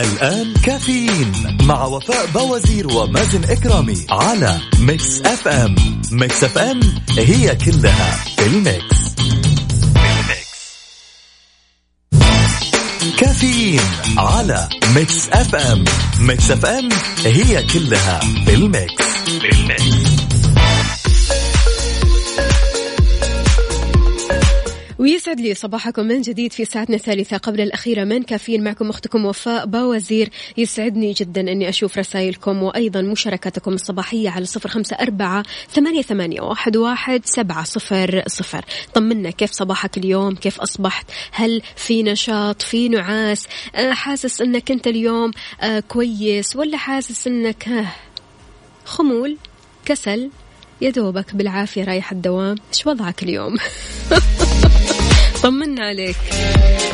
الآن كافيين مع وفاء بوازير ومازن إكرامي على Mix FM. Mix FM هي كلها في ال mix. كافيين على Mix FM. Mix FM هي كلها في ال mix. في ال mix ويسعد لي صباحكم من جديد في ساعتنا الثالثة قبل الأخيرة من كافيين معكم أختكم وفاء باوزير. يسعدني جدا أني أشوف رسائلكم وأيضا مشاركتكم الصباحية على صفر خمسة أربعة ثمانية, ثمانية واحد, واحد سبعة صفر صفر. طمنا كيف صباحك اليوم؟ كيف أصبحت؟ هل في نشاط؟ في نعاس؟ آه، حاسس أنك أنت اليوم آه، كويس ولا حاسس أنك آه، خمول كسل؟ يا دوبك بالعافية رايح الدوام. إيش وضعك اليوم؟ طمنا عليك.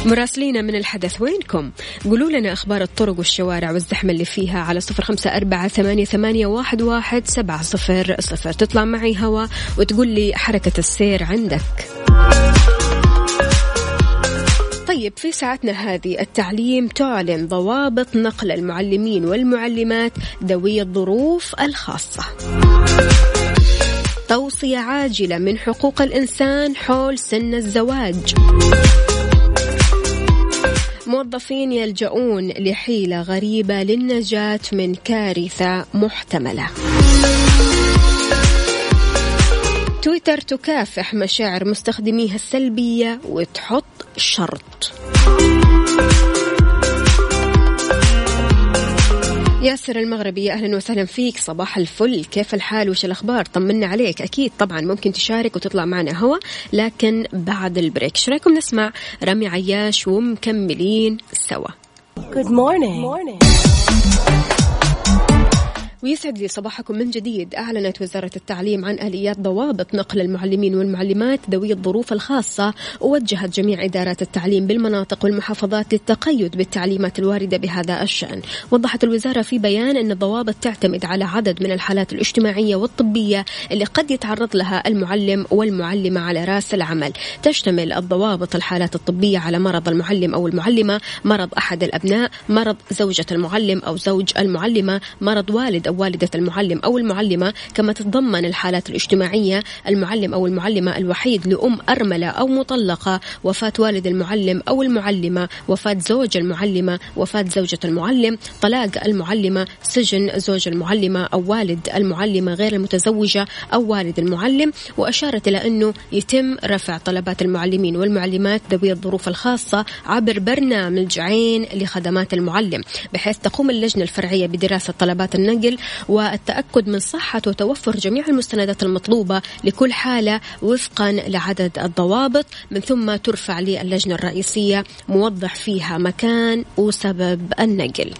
مراسلينا من الحدث وينكم؟ قولوا لنا أخبار الطرق والشوارع والزحمة اللي فيها على صفر خمسة أربعة ثمانية, ثمانية واحد, واحد سبعة صفر صفر. تطلع معي هوا وتقول لي حركة السير عندك. طيب في ساعتنا هذه التعليم تعلن ضوابط نقل المعلمين والمعلمات ذوي الظروف الخاصة. توصية عاجلة من حقوق الإنسان حول سن الزواج. موظفين يلجؤون لحيلة غريبة للنجاة من كارثة محتملة. تويتر تكافح مشاعر مستخدميها السلبية وتحط شرط. ياسر المغربي أهلا وسهلا فيك. صباح الفل. كيف الحال؟ وش الأخبار؟ طمنا عليك. أكيد طبعا ممكن تشارك وتطلع معنا هوا لكن بعد البريك. إيش رأيكم؟ نسمع رامي عياش ومكملين سوا. Good morning. morning. ويسعد لي صباحكم من جديد. أعلنت وزارة التعليم عن آليات ضوابط نقل المعلمين والمعلمات ذوي الظروف الخاصة. ووجهت جميع إدارات التعليم بالمناطق والمحافظات للتقيد بالتعليمات الواردة بهذا الشأن. وضحت الوزارة في بيان أن الضوابط تعتمد على عدد من الحالات الاجتماعية والطبية اللي قد يتعرض لها المعلم والمعلمة على رأس العمل. تشتمل الضوابط الحالات الطبية على مرض المعلم أو المعلمة مرض أحد الأبناء مرض زوجة المعلم أو زوج المعلمة مرض والد والدة المعلم أو المعلمة كما تتضمن الحالات الاجتماعية المعلم أو المعلمة الوحيد لأم أرملة أو مطلقة وفاة والد المعلم أو المعلمة وفاة زوج المعلمة وفاة زوجة المعلم طلاق المعلمة سجن زوج المعلمة أو والد المعلمة غير المتزوجة أو والد المعلم وأشارت إلى أنه يتم رفع طلبات المعلمين والمعلمات ذوي الظروف الخاصة عبر برنامج عين لخدمات المعلم بحيث تقوم اللجنة الفرعية بدراسة طلبات النقل والتأكد من صحة وتوفر جميع المستندات المطلوبة لكل حالة وفقا لعدد الضوابط. من ثم ترفع للجنة الرئيسية موضح فيها مكان وسبب النقل.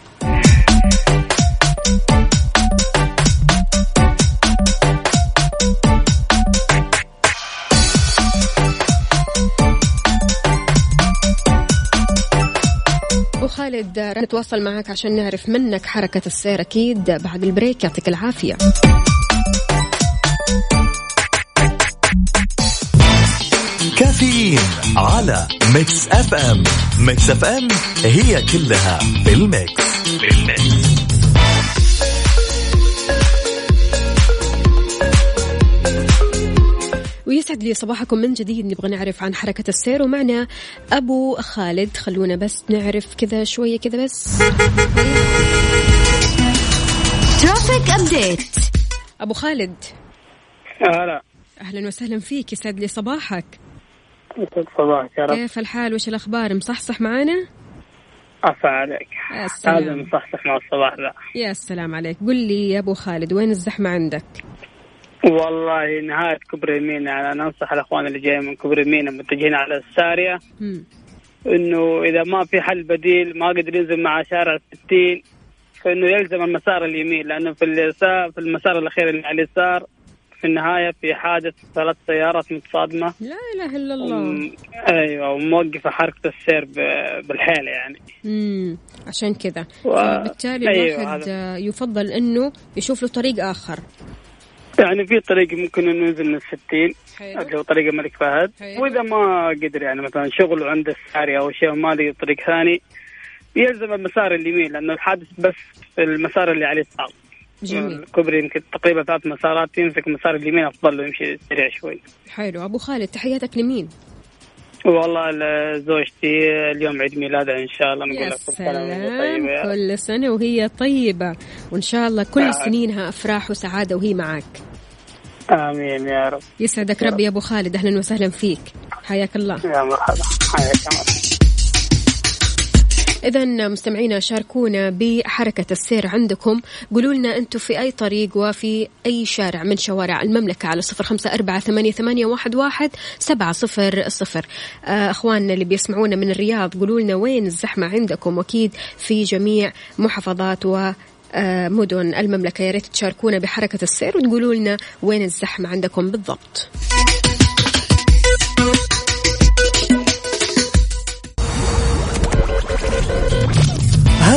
خالد راح نتواصل معك عشان نعرف منك حركة السير أكيد. بعد ال break يعطيك العافية. كافيين على Mix FM. Mix FM هي كلها بال mix بال mix ويسعد لي صباحكم من جديد. نبغى نعرف عن حركة السير. ومعنا أبو خالد. خلونا بس نعرف كذا شوية كذا بس. traffic update أبو خالد. هلا أهلا وسهلا فيك. يسعد لي صباحك. يسعد صباحك يا رب. كيف الحال؟ وش الأخبار؟ مصحصح معانا؟ عفا عليك. يا هذا سلام مصحصح مع الصباح ذا. يا سلام عليك. قل لي يا أبو خالد وين الزحمة عندك؟ والله نهاية كوبري المينا يعني أنا أنصح الأخوان اللي جايين من كوبري المينا متجهين على السارية. إنه إذا ما في حل بديل ما قدر ينزل مع شارع 60 فإنه يلزم المسار اليمين. لأنه في اليسار في المسار الأخير اللي على اليسار في النهاية في حادث ثلاث سيارات متصادمة. لا إله إلا الله. وم- أيوة وموقفة حركة السير ب- بالحيل يعني. مم. عشان كذا. و- فبالتالي أيوة الواحد هذا. آه، يفضل إنه يشوف له طريق آخر. يعني في طريق ممكن إنه ينزل من الستين. حلو. اللي هو طريق الملك فهد. حلو. وإذا ما قدر يعني مثلا شغله عند السارية أو شيء وما لقي طريق ثاني يلزم المسار اليمين لأنه الحادث بس في المسار اللي عليه الصعب جميل. الكوبري يمكن تقريبا ثلاث مسارات يمسك مسار اليمين أفضل له يمشي سريع شوي. حلو. أبو خالد تحياتك لمين؟ والله زوجتي اليوم عيد ميلادها إن شاء الله نقول لك كل سنه وهي طيبه. كل سنة وهي طيبة وإن شاء الله كل آه. سنينها أفراح وسعادة وهي معك. آمين يا رب. يسعدك يا ربي يا أبو خالد. أهلا وسهلا فيك. حياك الله. يا مرحبا. حياك يا مرحبا إذا مستمعينا شاركونا بحركة السير عندكم. قولوا لنا أنتم في أي طريق وفي أي شارع من شوارع المملكة على صفر خمسة أربعة ثمانية, واحد سبعة صفر صفر. آه، أخواننا اللي بيسمعونا من الرياض قولوا لنا وين الزحمة عندكم؟ وأكيد في جميع محافظات و آه، مدن المملكة. يا ريت تشاركونا بحركة السير وتقولوا لنا وين الزحمة عندكم بالضبط.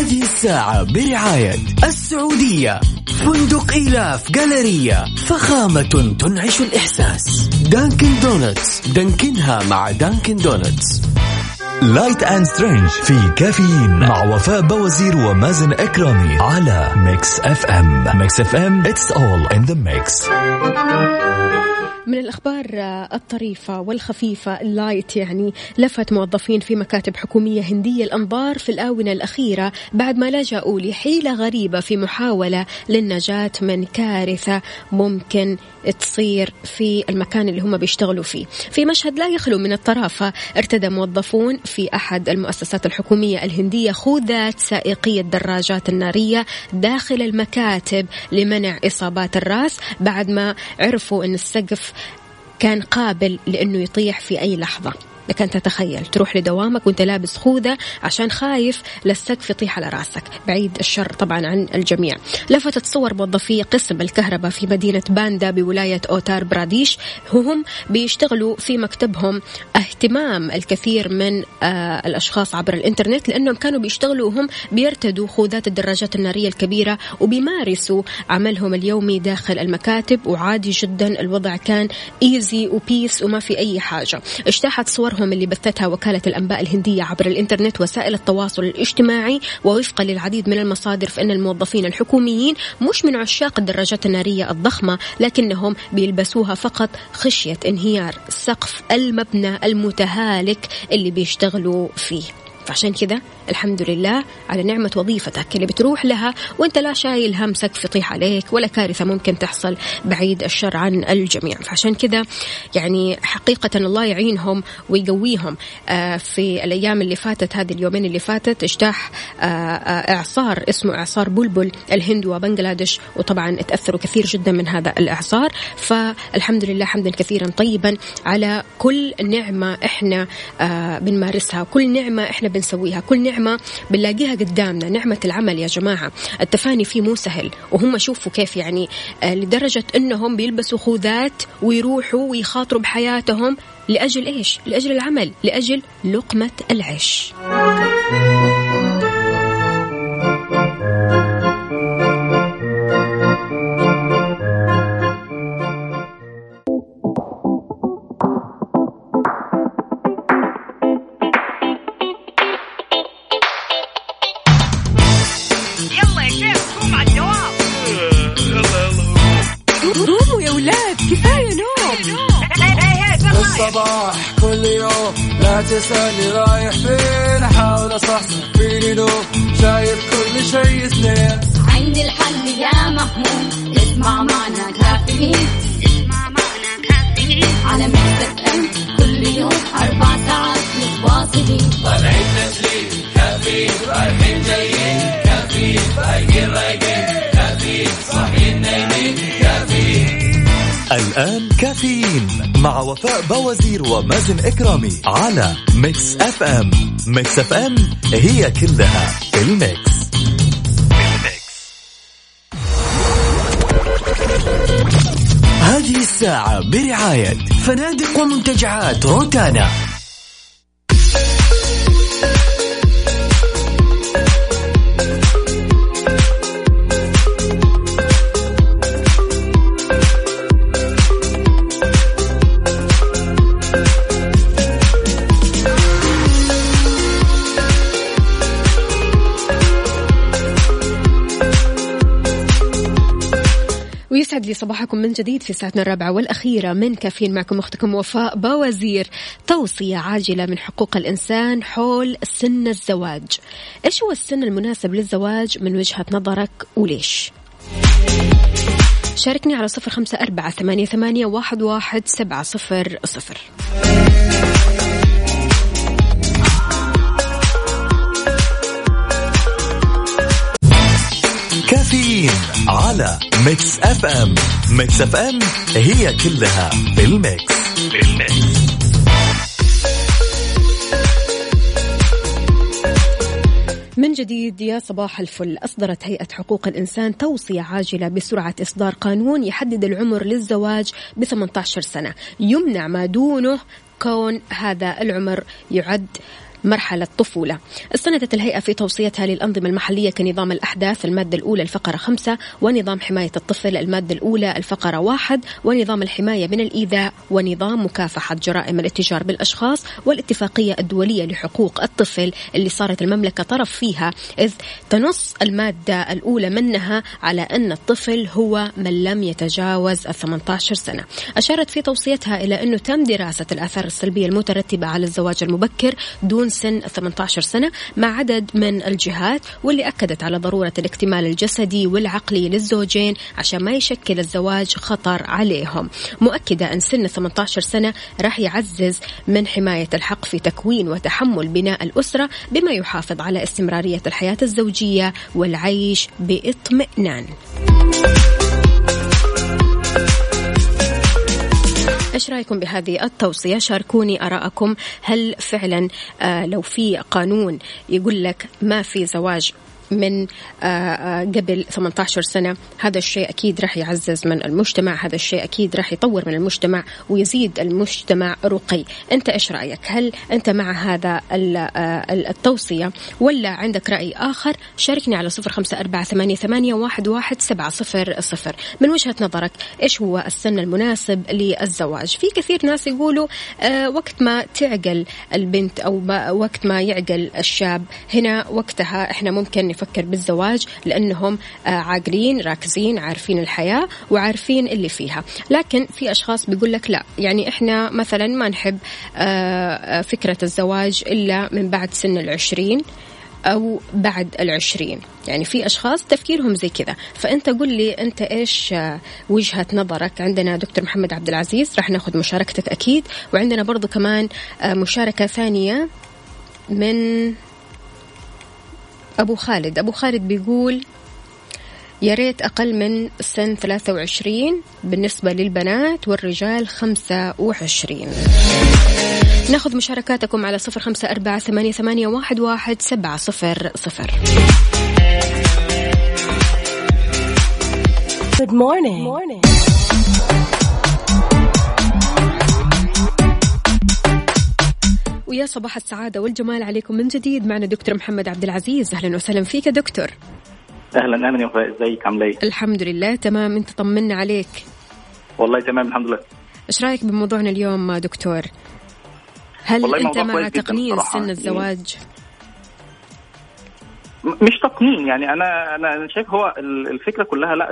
هذه الساعة برعاية السعودية. فندق إيلاف Galleria فخامة تنعش الإحساس. Dunkin' Donuts. دانكنها مع Dunkin' Donuts. light and strong في كافيين مع وفاء بوازير ومازن إكرامي على Mix FM Mix FM it's all in the mix. من الأخبار الطريفة والخفيفة اللايت يعني لفت موظفين في مكاتب حكومية هندية الأنظار في الآونة الأخيرة بعد ما لجأوا لحيلة غريبة في محاولة للنجاة من كارثة ممكن تصير في المكان اللي هم بيشتغلوا فيه. في مشهد لا يخلو من الطرافة ارتدى موظفون في أحد المؤسسات الحكومية الهندية خوذات سائقي الدراجات النارية داخل المكاتب لمنع إصابات الرأس بعد ما عرفوا أن السقف كان قابل لأنه يطيح في أي لحظة. لك أن تتخيل. تروح لدوامك وأنت لابس خوذة عشان خايف للسقف يطيح على رأسك. بعيد الشر طبعا عن الجميع. لفتت صور موظفي قسم الكهرباء في مدينة باندا بولاية أوتار براديش. هم بيشتغلوا في مكتبهم اهتمام الكثير من آه الأشخاص عبر الإنترنت لأنهم كانوا بيشتغلوا وهم بيرتدوا خوذات الدراجات النارية الكبيرة وبيمارسوا عملهم اليومي داخل المكاتب. وعادي جدا الوضع كان ايزي وبيس وما في أي حاجة. اجتاحت صورهم اللي بثتها وكالة الأنباء الهندية عبر الإنترنت وسائل التواصل الاجتماعي. ووفقا للعديد من المصادر فإن الموظفين الحكوميين مش من عشاق الدراجات النارية الضخمة لكنهم بيلبسوها فقط خشية انهيار سقف المبنى المتهالك اللي بيشتغلوا فيه. فعشان كذا الحمد لله على نعمة وظيفتك اللي بتروح لها وانت لا شايل هم سقف يطيح عليك ولا كارثة ممكن تحصل بعيد الشر عن الجميع. فعشان كذا يعني حقيقة الله يعينهم ويقويهم. آه في الأيام اللي فاتت هذه اليومين اللي فاتت اجتاح آه آه إعصار اسمه إعصار بلبل الهند وبنغلاديش وطبعا تأثروا كثير جدا من هذا الإعصار. فالحمد لله حمدا كثيرا طيبا على كل نعمة إحنا بنمارسها كل نعمة إحنا بنسويها. كل نعمة بنلاقيها قدامنا. نعمة العمل يا جماعة. التفاني فيه مو سهل. وهم شوفوا كيف يعني آه لدرجة أنهم بيلبسوا خوذات ويروحوا ويخاطروا بحياتهم لأجل إيش؟ لأجل العمل. لأجل لقمة العيش. بوازير ومازن إكرامي على Mix FM. Mix FM هي كلها في ال mix. هذه الساعة برعاية فنادق ومنتجعات روتانا. لي صباحكم من جديد في ساعتنا الرابعة والأخيرة. من كافيين معكم أختكم وفاء باوزير توصية عاجلة من حقوق الإنسان حول سن الزواج. إيش هو السن المناسب للزواج من وجهة نظرك وليش؟ شاركني على صفر خمسة أربعة ثمانية, ثمانية واحد, واحد سبعة صفر صفر. على Mix FM Mix FM هي كلها في ال mix. في ال mix من جديد يا صباح الفل. أصدرت هيئة حقوق الإنسان توصية عاجلة بسرعة إصدار قانون يحدد العمر للزواج ب 18 سنة. يمنع ما دونه كون هذا العمر يعد مرحلة طفولة استندت الهيئة في توصيتها للأنظمة المحلية كنظام الأحداث المادة الأولى الفقرة خمسة ونظام حماية الطفل المادة الأولى الفقرة واحد ونظام الحماية من الإيذاء ونظام مكافحة جرائم الاتجار بالأشخاص والاتفاقية الدولية لحقوق الطفل اللي صارت المملكة طرف فيها إذ تنص المادة الأولى منها على أن الطفل هو من لم يتجاوز ال 18 سنة. أشارت في توصيتها إلى أنه تم دراسة الآثار السلبية المترتبة على الزواج المبكر دون سن 18 سنة مع عدد من الجهات واللي أكدت على ضرورة الاكتمال الجسدي والعقلي للزوجين عشان ما يشكل الزواج خطر عليهم. مؤكدة أن سن 18 سنة راح يعزز من حماية الحق في تكوين وتحمل بناء الأسرة بما يحافظ على استمرارية الحياة الزوجية والعيش باطمئنان. إيش رأيكم بهذه التوصية؟ شاركوني ارائكم هل فعلا آه لو في قانون يقول لك ما في زواج من آه، آه، قبل 18 سنة. هذا الشيء أكيد راح يعزز من المجتمع. هذا الشيء أكيد راح يطور من المجتمع ويزيد المجتمع رقي. أنت إيش رأيك؟ هل أنت مع هذا آه، التوصية؟ ولا عندك رأي آخر؟ شاركني على صفر خمسة أربعة ثمانية, واحد سبعة صفر صفر. من وجهة نظرك إيش هو السن المناسب للزواج؟ في كثير ناس يقولوا وقت ما تعقل البنت أو وقت ما يعقل الشاب هنا وقتها إحنا ممكن يفكر بالزواج لأنهم آه، عاقلين راكزين عارفين الحياة وعارفين اللي فيها. لكن في أشخاص بيقول لك لا يعني إحنا مثلا ما نحب آه، آه، فكرة الزواج إلا من بعد سن العشرين أو بعد العشرين. يعني في أشخاص تفكيرهم زي كذا. فأنت قل لي أنت إيش وجهة نظرك؟ عندنا دكتور محمد عبد العزيز راح ناخذ مشاركتك أكيد. وعندنا برضو كمان مشاركة ثانية من أبو خالد أبو خالد بيقول يا ريت أقل من سن 23 بالنسبة للبنات والرجال 25 ناخذ مشاركاتكم على صفر خمسة أربعة ثمانية, ثمانية واحد, واحد سبعة صفر صفر Good morning. Good morning. ويا صباح السعادة والجمال عليكم من جديد. معنا دكتور محمد عبد العزيز. أهلا وسهلا فيك دكتور. أهلا أهلا يا وفاء إزيك؟ عاملة إيه؟ الحمد لله تمام. أنت طمنا عليك. والله تمام الحمد لله. إيش رأيك بموضوعنا اليوم دكتور؟ هل أنت مع تقنين سن الزواج؟ مش تقنين يعني أنا أنا شايف هو الفكرة كلها لا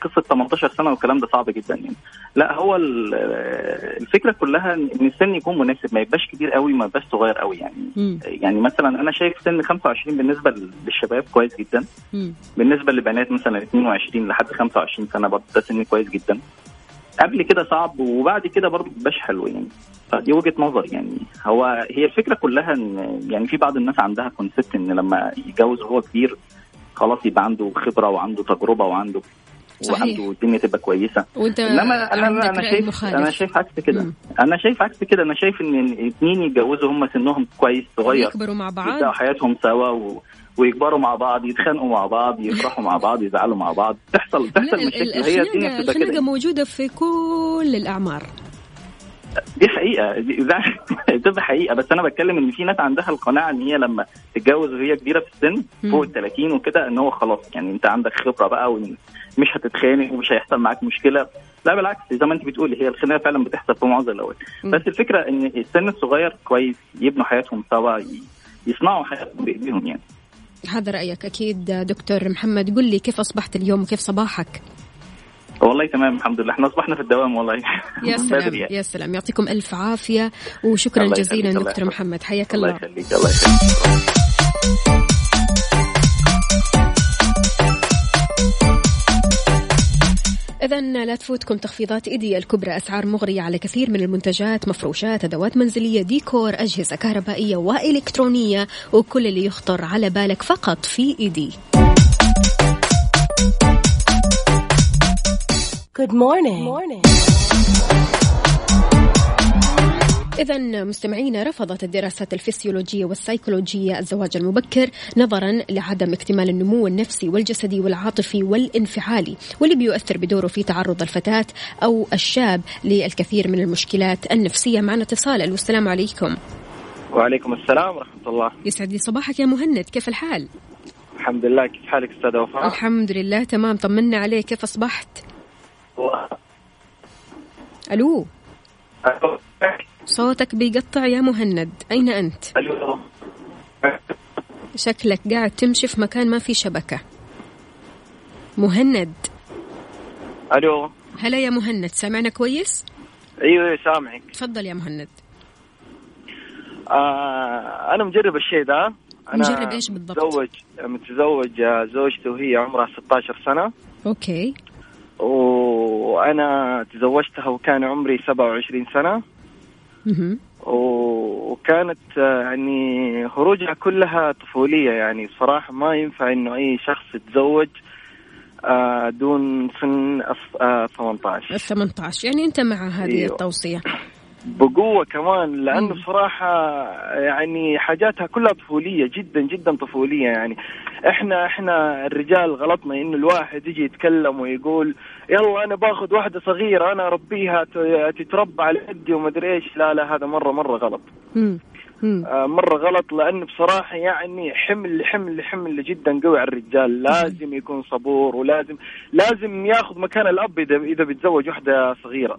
قصة 18 سنة والكلام ده صعب جدا يعني لا هو الفكرة كلها إن السن يكون مناسب ما يبقاش كبير قوي ما يبقاش صغير قوي يعني م. يعني مثلا أنا شايف سن 25 بالنسبة للشباب كويس جدا م. بالنسبة للبنات مثلا 22 لحد 25 سنة برضه ده سن كويس جدا قبل كده صعب وبعد كده برضه مبقاش حلو يعني. فدي وجهة نظر يعني. هو هي الفكرة كلها إن يعني في بعض الناس عندها كونسيبت إن لما يتجوز وهو كبير خلاص يبقى عنده خبرة وعنده تجربة وعنده صحيح. وعنده الدنيا تبقى كويسة. وأنت إنما أنا أنا شايف مخالف. أنا شايف عكس كده. أنا شايف عكس كده. أنا شايف إن اثنين يتجوزوا هم سنهم كويس صغير. يكبروا مع بعض. يبدأوا حياتهم سوا و... ويكبروا مع بعض يتخانقوا مع بعض يفرحوا مع بعض يزعلوا مع بعض. تحصل تحصل مشاكل. هي الدنيا الخناقة موجودة في كل الأعمار. دي حقيقة. دي حقيقة. بس أنا بتكلم إن في ناس عندها القناعة إن هي لما تتجوز وهي كبيرة في السن فوق ال 30 وكده إن هو خلاص يعني أنت عندك خبرة بقى ومش هتتخانق ومش هيحصل معاك مشكلة. لا بالعكس زي ما أنت بتقولي هي الخناقة فعلا بتحصل في معظم الأوقات. بس الفكرة إن السن الصغير كويس يبنوا حياتهم سوا يصنعوا حياتهم بإيديهم يعني. هذا رأيك أكيد دكتور محمد. قل لي كيف أصبحت اليوم وكيف صباحك؟ والله تمام الحمد لله. إحنا أصبحنا في الدوام والله. يا سلام يا سلام. يعطيكم ألف عافية وشكرا جزيلا دكتور محمد. حياك الله الله. يخليك الله يخليك. إذا لا تفوتكم تخفيضات إيدي الكبرى أسعار مغرية على كثير من المنتجات مفروشات أدوات منزلية ديكور أجهزة كهربائية وإلكترونية وكل اللي يخطر على بالك فقط في إيدي Good morning. Good morning. إذا مستمعينا رفضت الدراسات الفسيولوجية والسيكولوجية الزواج المبكر نظرا لعدم اكتمال النمو النفسي والجسدي والعاطفي والانفعالي واللي بيؤثر بدوره في تعرض الفتاة أو الشاب للكثير من المشكلات النفسية. معنا اتصال. والسلام عليكم. وعليكم السلام ورحمة الله. يسعد لي صباحك يا مهند. كيف الحال؟ الحمد لله. كيف حالك أستاذ وفاء؟ الحمد لله تمام. طمنا عليك. كيف أصبحت؟ ألو؟ صوتك بيقطع يا مهند. أين أنت؟ ألو شكلك قاعد تمشي في مكان ما في شبكة. مهند. ألو. هلا يا مهند سامعنا كويس؟ أيوه أيوه سامعك. تفضل يا مهند. آه أنا مجرب الشيء ده أنا مجرب إيش بالضبط؟ متزوج متزوج آه، زوجتي وهي عمرها 16 سنة. أوكي. وأنا تزوجتها وكان عمري 27 سنة. وكانت آه، يعني خروجها كلها طفولية يعني. صراحة ما ينفع إنه أي شخص يتزوج آه، دون سن أص- آه، 18 ال 18 يعني أنت مع هذه أيوه. التوصية. بقوة كمان لأنه بصراحة يعني حاجاتها كلها طفولية جدا جدا طفولية يعني. إحنا إحنا الرجال غلطنا إنه الواحد يجي يتكلم ويقول يلا أنا باخذ واحدة صغيرة أنا أربيها تتربى على يدي ومدري إيش. لا لا هذا مرة مرة غلط. آه، مرة غلط لأنه بصراحة يعني حمل حمل حمل جدا قوي على الرجال. لازم يكون صبور ولازم لازم ياخذ مكان الأب إذا إذا بيتزوج واحدة صغيرة.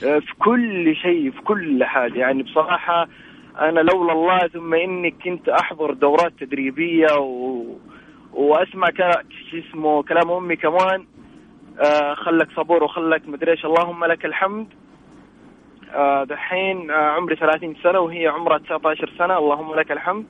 في كل شيء في كل حاجة يعني بصراحة أنا لولا الله ثم إني كنت أحضر دورات تدريبية و... وأسمع كلا- شو اسمه كلام أمي كمان. آه خلك صبور وخلك مدري إيش. اللهم لك الحمد. آه دحين آه عمري 30 سنة وهي عمرها 19 سنة. اللهم لك الحمد.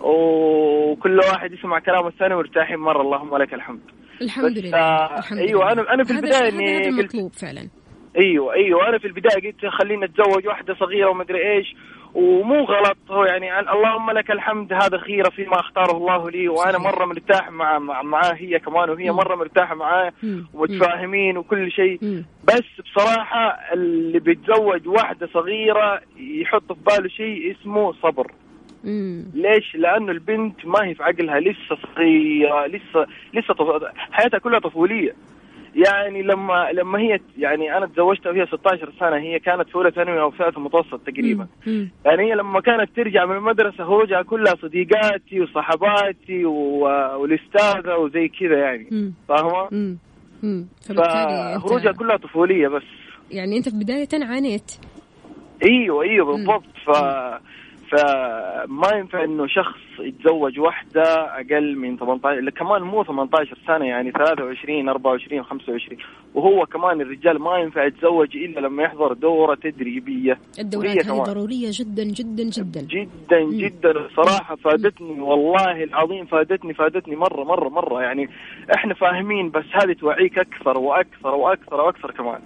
وكل واحد يسمع كلام الثاني ويرتاحين مرة. اللهم لك الحمد. الحمد لله. آه، الحمد أيوة لله. أنا أنا في إني هذا قلت فعلا. أيوه أيوه أنا في البداية قلت خلينا اتزوج واحدة صغيرة ومدري إيش ومو غلط هو يعني اللهم لك الحمد هذا خيرة فيما أختاره الله لي وأنا مرة مرتاح مع مع- معاه هي كمان وهي مرة مرتاحة معاه. ومتفاهمين وكل شيء. بس بصراحة اللي بيتزوج واحدة صغيرة يحط في باله شيء اسمه صبر. ليش؟ لأنه البنت ما هي في عقلها لسه صغيرة لسه لسه. حياتها كلها طفوليه يعني لما لما هي يعني أنا تزوجتها وهي 16 سنة هي كانت في أولى ثانوي أو ثالث متوسط تقريبا. يعني هي لما كانت ترجع من المدرسة خروجها كلها صديقاتي وصحباتي. والأستاذة وزي كذا يعني. فاهمة؟ فخروجها كلها طفولية بس يعني أنت في بداية عانيت إيوه إيوه بالضبط ف فما ينفع إنه شخص يتزوج واحدة أقل من 18 لا، كمان مو 18 سنة يعني 23 24 25 وهو كمان الرجال ما ينفع يتزوج إلا لما يحضر دورة تدريبية. الدورات هذه كمان. ضرورية جدا جدا جدا. جدا جدا. صراحة فادتني والله العظيم فادتني فادتني مرة مرة مرة. يعني إحنا فاهمين بس هذه توعيك أكثر وأكثر وأكثر وأكثر كمان.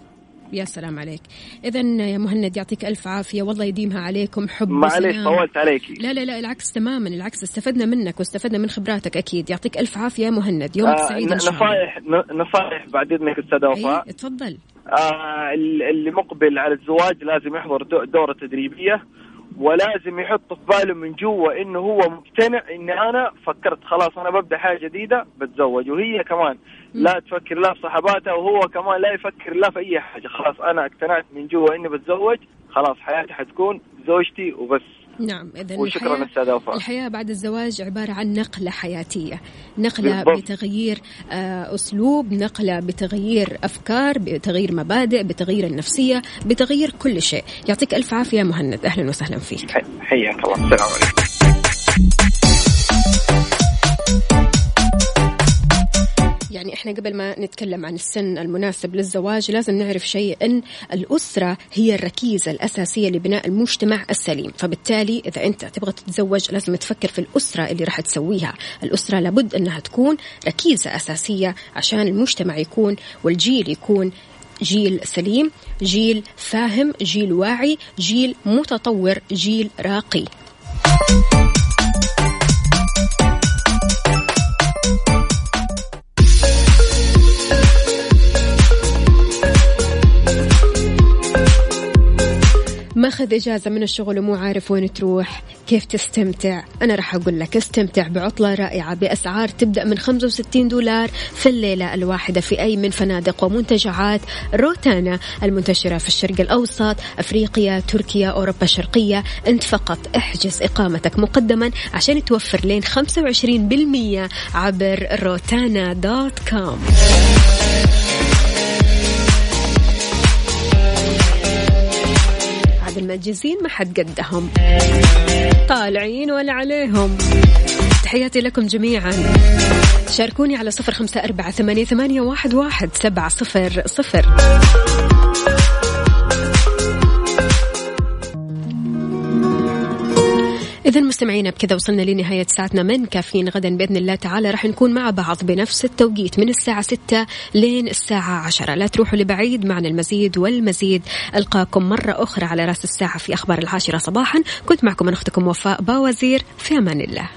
يا سلام عليك. إذا يا مهند يعطيك ألف عافية. والله يديمها عليكم. حب معليش. طولت عليكي لا لا لا العكس تماما العكس. استفدنا منك واستفدنا من خبراتك أكيد. يعطيك ألف عافية يا مهند. يومك آه، سعيد نصائح نصائح بعد إذنك أستاذ وفاء. أي تفضل آه اللي مقبل على الزواج لازم يحضر دو- دورة تدريبية ولازم يحط في باله من جوا إنه هو مقتنع إني أنا فكرت خلاص أنا ببدأ حاجة جديدة بتزوج. وهي كمان لا تفكر لا في صحباتها وهو كمان لا يفكر لا في أي حاجة. خلاص أنا اقتنعت من جوا إني بتزوج. خلاص حياتي حتكون زوجتي وبس. نعم إذا وشكرا الحياة, أستاذ وفاء. الحياة بعد الزواج عبارة عن نقلة حياتية. نقلة بالضبط. بتغيير آه، أسلوب نقلة بتغيير أفكار بتغيير مبادئ بتغيير النفسية بتغيير كل شيء. يعطيك ألف عافية يا مهند. أهلا وسهلا فيك. حي- حياك الله. السلام عليكم. يعني إحنا قبل ما نتكلم عن السن المناسب للزواج لازم نعرف شيء إن الأسرة هي الركيزة الأساسية لبناء المجتمع السليم، فبالتالي إذا أنت تبغى تتزوج لازم تفكر في الأسرة اللي راح تسويها، الأسرة لابد إنها تكون ركيزة أساسية عشان المجتمع يكون والجيل يكون جيل سليم، جيل فاهم، جيل واعي، جيل متطور، جيل راقي. ماخذ إجازة من الشغل ومو عارف وين تروح كيف تستمتع؟ أنا راح أقول لك استمتع بعطلة رائعة بأسعار تبدأ من 65 دولار في الليلة الواحدة في أي من فنادق ومنتجعات روتانا المنتشرة في الشرق الأوسط أفريقيا تركيا أوروبا الشرقية. أنت فقط احجز إقامتك مقدما عشان توفر لين 25% عبر روتانا دوت كوم. عاد المجازين ما حد قدهم. طالعين ولا عليهم. تحياتي لكم جميعا. شاركوني على صفر خمسة أربعة ثمانية, واحد سبعة صفر صفر. إذا مستمعينا بكذا وصلنا لنهاية ساعتنا من كافيين غدا بإذن الله تعالى. راح نكون مع بعض بنفس التوقيت من الساعة ستة لين الساعة عشرة. لا تروحوا لبعيد معنا المزيد والمزيد. ألقاكم مرة أخرى على رأس الساعة في أخبار العاشرة صباحا. كنت معكم من أختكم وفاء باوزير في أمان الله.